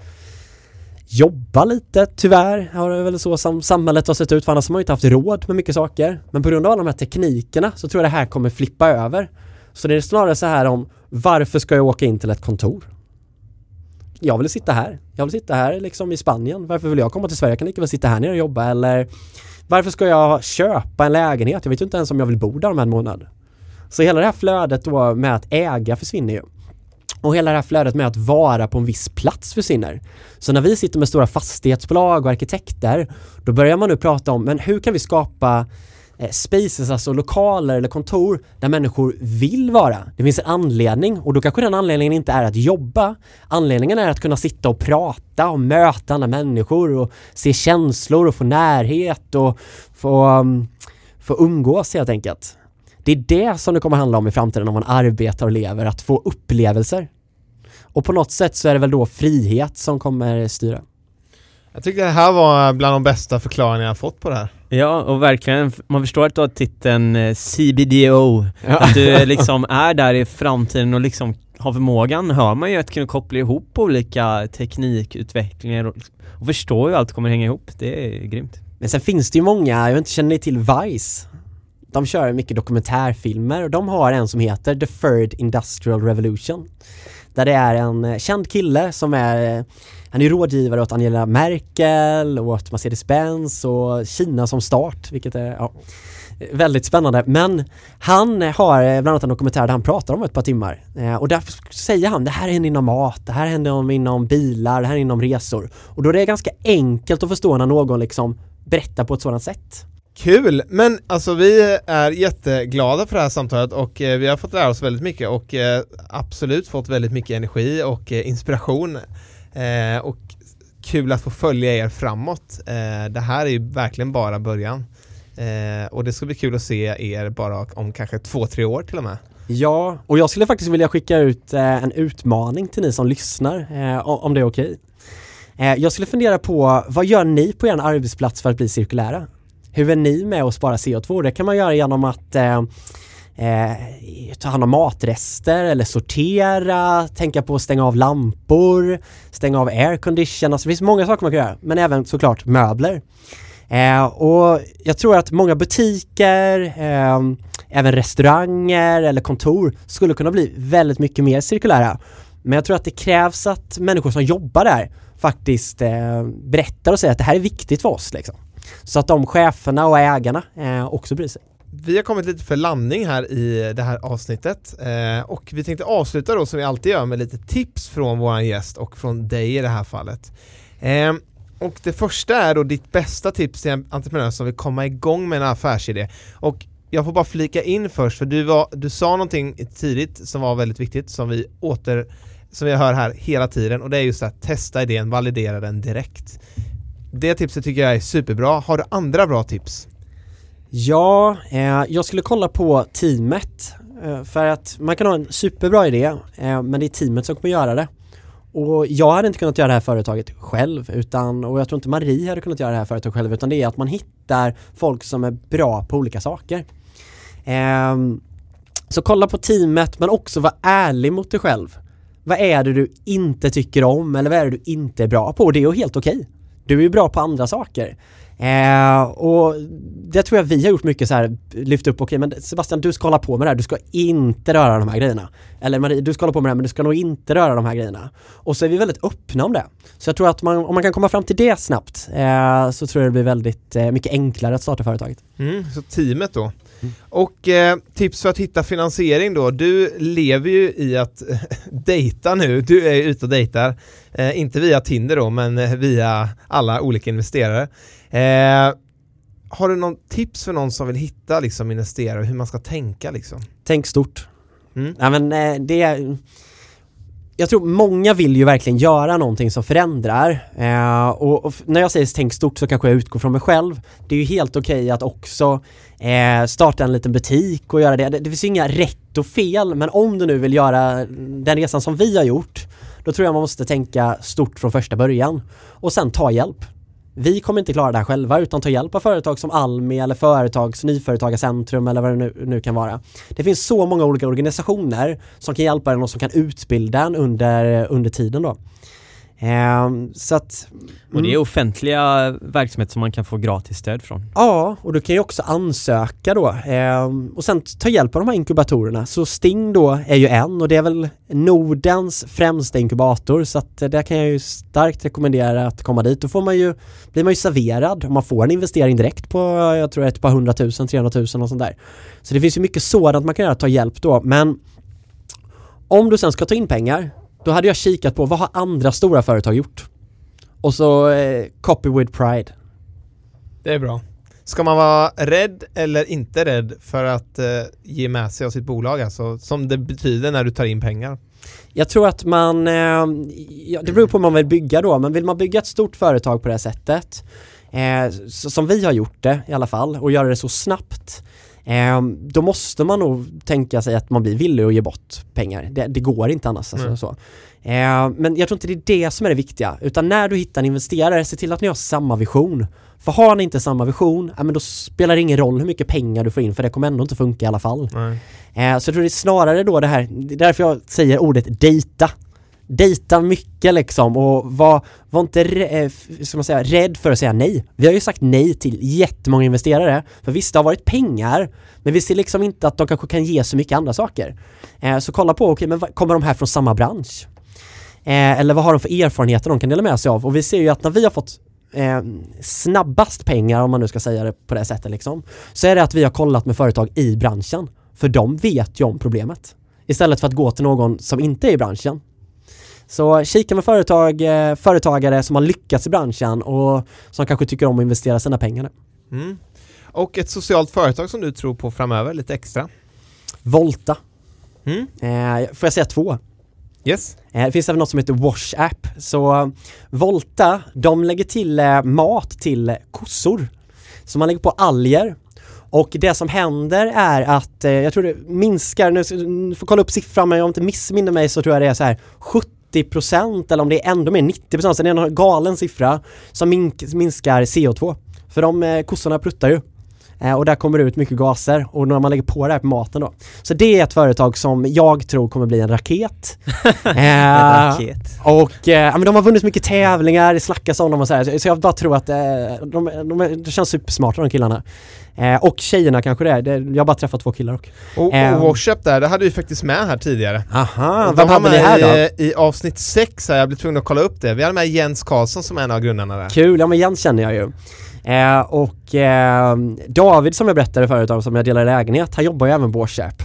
jobba lite, tyvärr har det väl så som samhället har sett ut för annars har man ju inte haft råd med mycket saker. Men på grund av alla de här teknikerna så tror jag det här kommer flippa över. Så det är snarare så här om varför ska jag åka in till ett kontor? Jag vill sitta här. Jag vill sitta här liksom i Spanien. Varför vill jag komma till Sverige? Jag kan lika väl sitta här nere och jobba eller varför ska jag köpa en lägenhet? Jag vet ju inte ens om jag vill bo där om en månad. Så hela det här flödet då med att äga försvinner ju. Och hela det här flödet med att vara på en viss plats försvinner. Så när vi sitter med stora fastighetsbolag och arkitekter, då börjar man nu prata om, men hur kan vi skapa Eh, spaces, alltså lokaler eller kontor där människor vill vara. Det finns en anledning och då kanske den anledningen inte är att jobba. Anledningen är att kunna sitta och prata och möta andra människor och se känslor och få närhet och få, um, få umgås helt enkelt. Det är det som det kommer handla om i framtiden om man arbetar och lever, att få upplevelser. Och på något sätt så är det väl då frihet som kommer styra. Jag tycker det här var bland de bästa förklaringarna jag fått på det här. Ja, och verkligen, man förstår att du har titeln eh, CBDO, att du eh, liksom är där i framtiden och liksom har förmågan, hör man ju, att kunna koppla ihop olika teknikutvecklingar och, och förstå hur allt kommer hänga ihop. Det är grymt. Men sen finns det ju många, jag vet inte, känner ni till Vice? De kör mycket dokumentärfilmer och de har en som heter The Third Industrial Revolution. Där det är en eh, känd kille som är, han är rådgivare åt Angela Merkel, åt Mercedes-Benz och Kina som start, vilket är, ja, väldigt spännande. Men han har eh, bland annat en dokumentär där han pratar om ett par timmar. Eh, och där säger han, det här händer inom mat, det här händer inom bilar, det här är inom resor. Och då är det ganska enkelt att förstå när någon liksom berättar på ett sådant sätt. Kul! Men alltså vi är jätteglada för det här samtalet och eh, vi har fått lära oss väldigt mycket och eh, absolut fått väldigt mycket energi och eh, inspiration eh, och kul att få följa er framåt. Eh, det här är ju verkligen bara början eh, och det ska bli kul att se er bara om kanske två, tre år till och med. Ja, och jag skulle faktiskt vilja skicka ut eh, en utmaning till ni som lyssnar, eh, om det är okej. Eh, jag skulle fundera på, vad gör ni på er arbetsplats för att bli cirkulära? Hur är ni med att spara CO2? Det kan man göra genom att eh, ta hand om matrester eller sortera, tänka på att stänga av lampor, stänga av aircondition. Alltså det finns många saker man kan göra, men även såklart möbler. Eh, och jag tror att många butiker, eh, även restauranger eller kontor skulle kunna bli väldigt mycket mer cirkulära. Men jag tror att det krävs att människor som jobbar där faktiskt eh, berättar och säger att det här är viktigt för oss. Liksom. Så att de cheferna och ägarna eh, också bryr sig. Vi har kommit lite för landning här i det här avsnittet eh, och vi tänkte avsluta då som vi alltid gör med lite tips från våran gäst och från dig i det här fallet. Eh, och det första är då ditt bästa tips till en entreprenör som vill komma igång med en affärsidé. Och jag får bara flika in först för du, var, du sa någonting tidigt som var väldigt viktigt som vi åter som vi hör här hela tiden och det är just att testa idén, validera den direkt. Det tipset tycker jag är superbra. Har du andra bra tips? Ja, eh, jag skulle kolla på teamet. Eh, för att man kan ha en superbra idé, eh, men det är teamet som kommer göra det. Och jag hade inte kunnat göra det här företaget själv utan, och jag tror inte Marie hade kunnat göra det här företaget själv utan det är att man hittar folk som är bra på olika saker. Ehm, så kolla på teamet men också var ärlig mot dig själv. Vad är det du inte tycker om eller vad är det du inte är bra på? Det är ju helt okej. Okay. Du är ju bra på andra saker. Eh, och det tror jag vi har gjort mycket så här, lyft upp, okej okay, men Sebastian du ska hålla på med det här, du ska inte röra de här grejerna. Eller Marie, du ska hålla på med det här men du ska nog inte röra de här grejerna. Och så är vi väldigt öppna om det. Så jag tror att man, om man kan komma fram till det snabbt eh, så tror jag det blir väldigt eh, mycket enklare att starta företaget. Mm, så teamet då? Mm. Och eh, tips för att hitta finansiering då, du lever ju i att *laughs* dejta nu, du är ute och dejtar, eh, inte via Tinder då, men eh, via alla olika investerare. Eh, har du någon tips för någon som vill hitta liksom investerare, hur man ska tänka liksom? Tänk stort. Mm. Ja, men, eh, det jag tror många vill ju verkligen göra någonting som förändrar eh, och, och, när jag säger tänk stort så kanske jag utgår från mig själv. Det är ju helt okej okay att också eh, starta en liten butik och göra det. det. Det finns inga rätt och fel men om du nu vill göra den resan som vi har gjort då tror jag man måste tänka stort från första början och sen ta hjälp vi kommer inte klara det här själva utan ta hjälp av företag som Almi eller Företags Nyföretagarcentrum eller vad det nu, nu kan vara. Det finns så många olika organisationer som kan hjälpa en och som kan utbilda en under, under tiden då. Eh, så att, och det är mm. offentliga verksamheter som man kan få gratis stöd från? Ja, och du kan ju också ansöka då eh, och sen ta hjälp av de här inkubatorerna. Så Sting då är ju en och det är väl Nordens främsta inkubator så att där kan jag ju starkt rekommendera att komma dit. Då får man ju, blir man ju serverad och man får en investering direkt på jag tror ett par hundratusen, 300 000 och sånt där. Så det finns ju mycket sådant man kan göra, ta hjälp då men om du sen ska ta in pengar då hade jag kikat på vad har andra stora företag gjort? Och så eh, copy with pride. Det är bra. Ska man vara rädd eller inte rädd för att eh, ge med sig av sitt bolag alltså, som det betyder när du tar in pengar? Jag tror att man, eh, ja, det beror på vad man vill bygga då, men vill man bygga ett stort företag på det här sättet, eh, som vi har gjort det i alla fall, och göra det så snabbt, då måste man nog tänka sig att man blir villig att ge bort pengar. Det, det går inte annars. Alltså, så. Eh, men jag tror inte det är det som är det viktiga, utan när du hittar en investerare, se till att ni har samma vision. För har ni inte samma vision, ja, men då spelar det ingen roll hur mycket pengar du får in för det kommer ändå inte funka i alla fall. Eh, så jag tror det är snarare då det här, det är därför jag säger ordet dejta. Dejta mycket liksom och var, var inte rä- eh, ska man säga, rädd för att säga nej. Vi har ju sagt nej till jättemånga investerare. För visst, det har varit pengar, men vi ser liksom inte att de kanske kan ge så mycket andra saker. Eh, så kolla på, okej, men kommer de här från samma bransch? Eh, eller vad har de för erfarenheter de kan dela med sig av? Och vi ser ju att när vi har fått eh, snabbast pengar, om man nu ska säga det på det sättet liksom, så är det att vi har kollat med företag i branschen. För de vet ju om problemet. Istället för att gå till någon som inte är i branschen. Så kika med företag, eh, företagare som har lyckats i branschen och som kanske tycker om att investera sina pengar. Mm. Och ett socialt företag som du tror på framöver, lite extra? Volta. Mm. Eh, får jag säga två? Yes? Eh, Det finns även något som heter Wash App. Så Volta, de lägger till eh, mat till kossor. Så man lägger på alger. Och det som händer är att, eh, jag tror det minskar, nu nu får kolla upp siffran men om jag inte missminner mig så tror jag det är så här 70% eller om det är ändå mer 90% så det är en galen siffra som minskar CO2. För de eh, kossorna pruttar ju. Eh, och där kommer det ut mycket gaser och när man lägger på det här på maten då. Så det är ett företag som jag tror kommer bli en raket. *laughs* Eh, Raket. och eh, men de har vunnit mycket tävlingar, det snackas om dem och så här. Så- jag bara tror att eh, de, de, de känns supersmarta de killarna. Eh, och tjejerna kanske det är. Det, jag har bara träffat två killar dock. Och, Ehm. och Washap där, det hade vi faktiskt med här tidigare. Aha, vem de hade ni här med då? I, I avsnitt 6 här, jag blev tvungen att kolla upp det. Vi hade med Jens Karlsson som är en av grundarna där. Kul, ja men Jens känner jag ju. Eh, och eh, David som jag berättade förut om, som jag delar lägenhet, han jobbar ju även på Washap.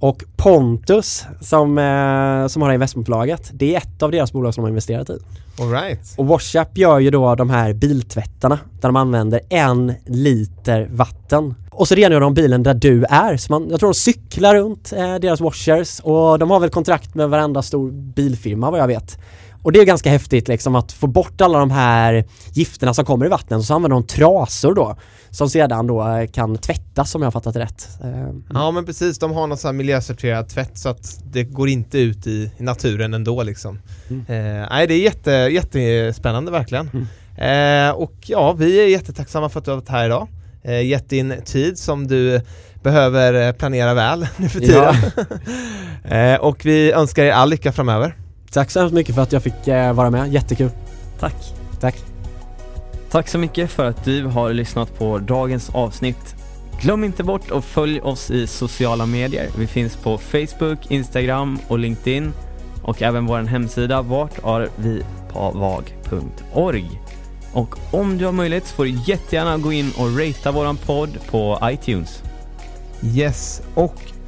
Och Pontus som, eh, som har investmentbolaget, det är ett av deras bolag som de har investerat i. All right. Och Washap gör ju då de här biltvättarna där de använder en liter vatten. Och så rengör de bilen där du är. Så man, jag tror de cyklar runt eh, deras washers och de har väl kontrakt med varenda stor bilfirma vad jag vet. Och det är ganska häftigt liksom att få bort alla de här gifterna som kommer i vattnet och så använder de trasor då som sedan då eh, kan tvättas om jag har fattat rätt. Eh, Ja men precis, de har någon sån här miljöcertifierad tvätt så att det går inte ut i, naturen ändå liksom. Mm. Eh, nej det är jätte, jättespännande verkligen. Eh, och ja, vi är jättetacksamma för att du har varit här idag. Eh, gett din tid som du behöver eh, planera väl *laughs* nu för tiden. *laughs* eh, och vi önskar er all lycka framöver. Tack så hemskt mycket för att jag fick eh, vara med, jättekul. Tack. Tack. Tack så mycket för att du har lyssnat på dagens avsnitt. Glöm inte bort att följ oss i sociala medier. Vi finns på Facebook, Instagram och LinkedIn och även vår hemsida vartarvipavag.org. Och om du har möjlighet så får du jättegärna gå in och ratea våran podd på iTunes. Yes, och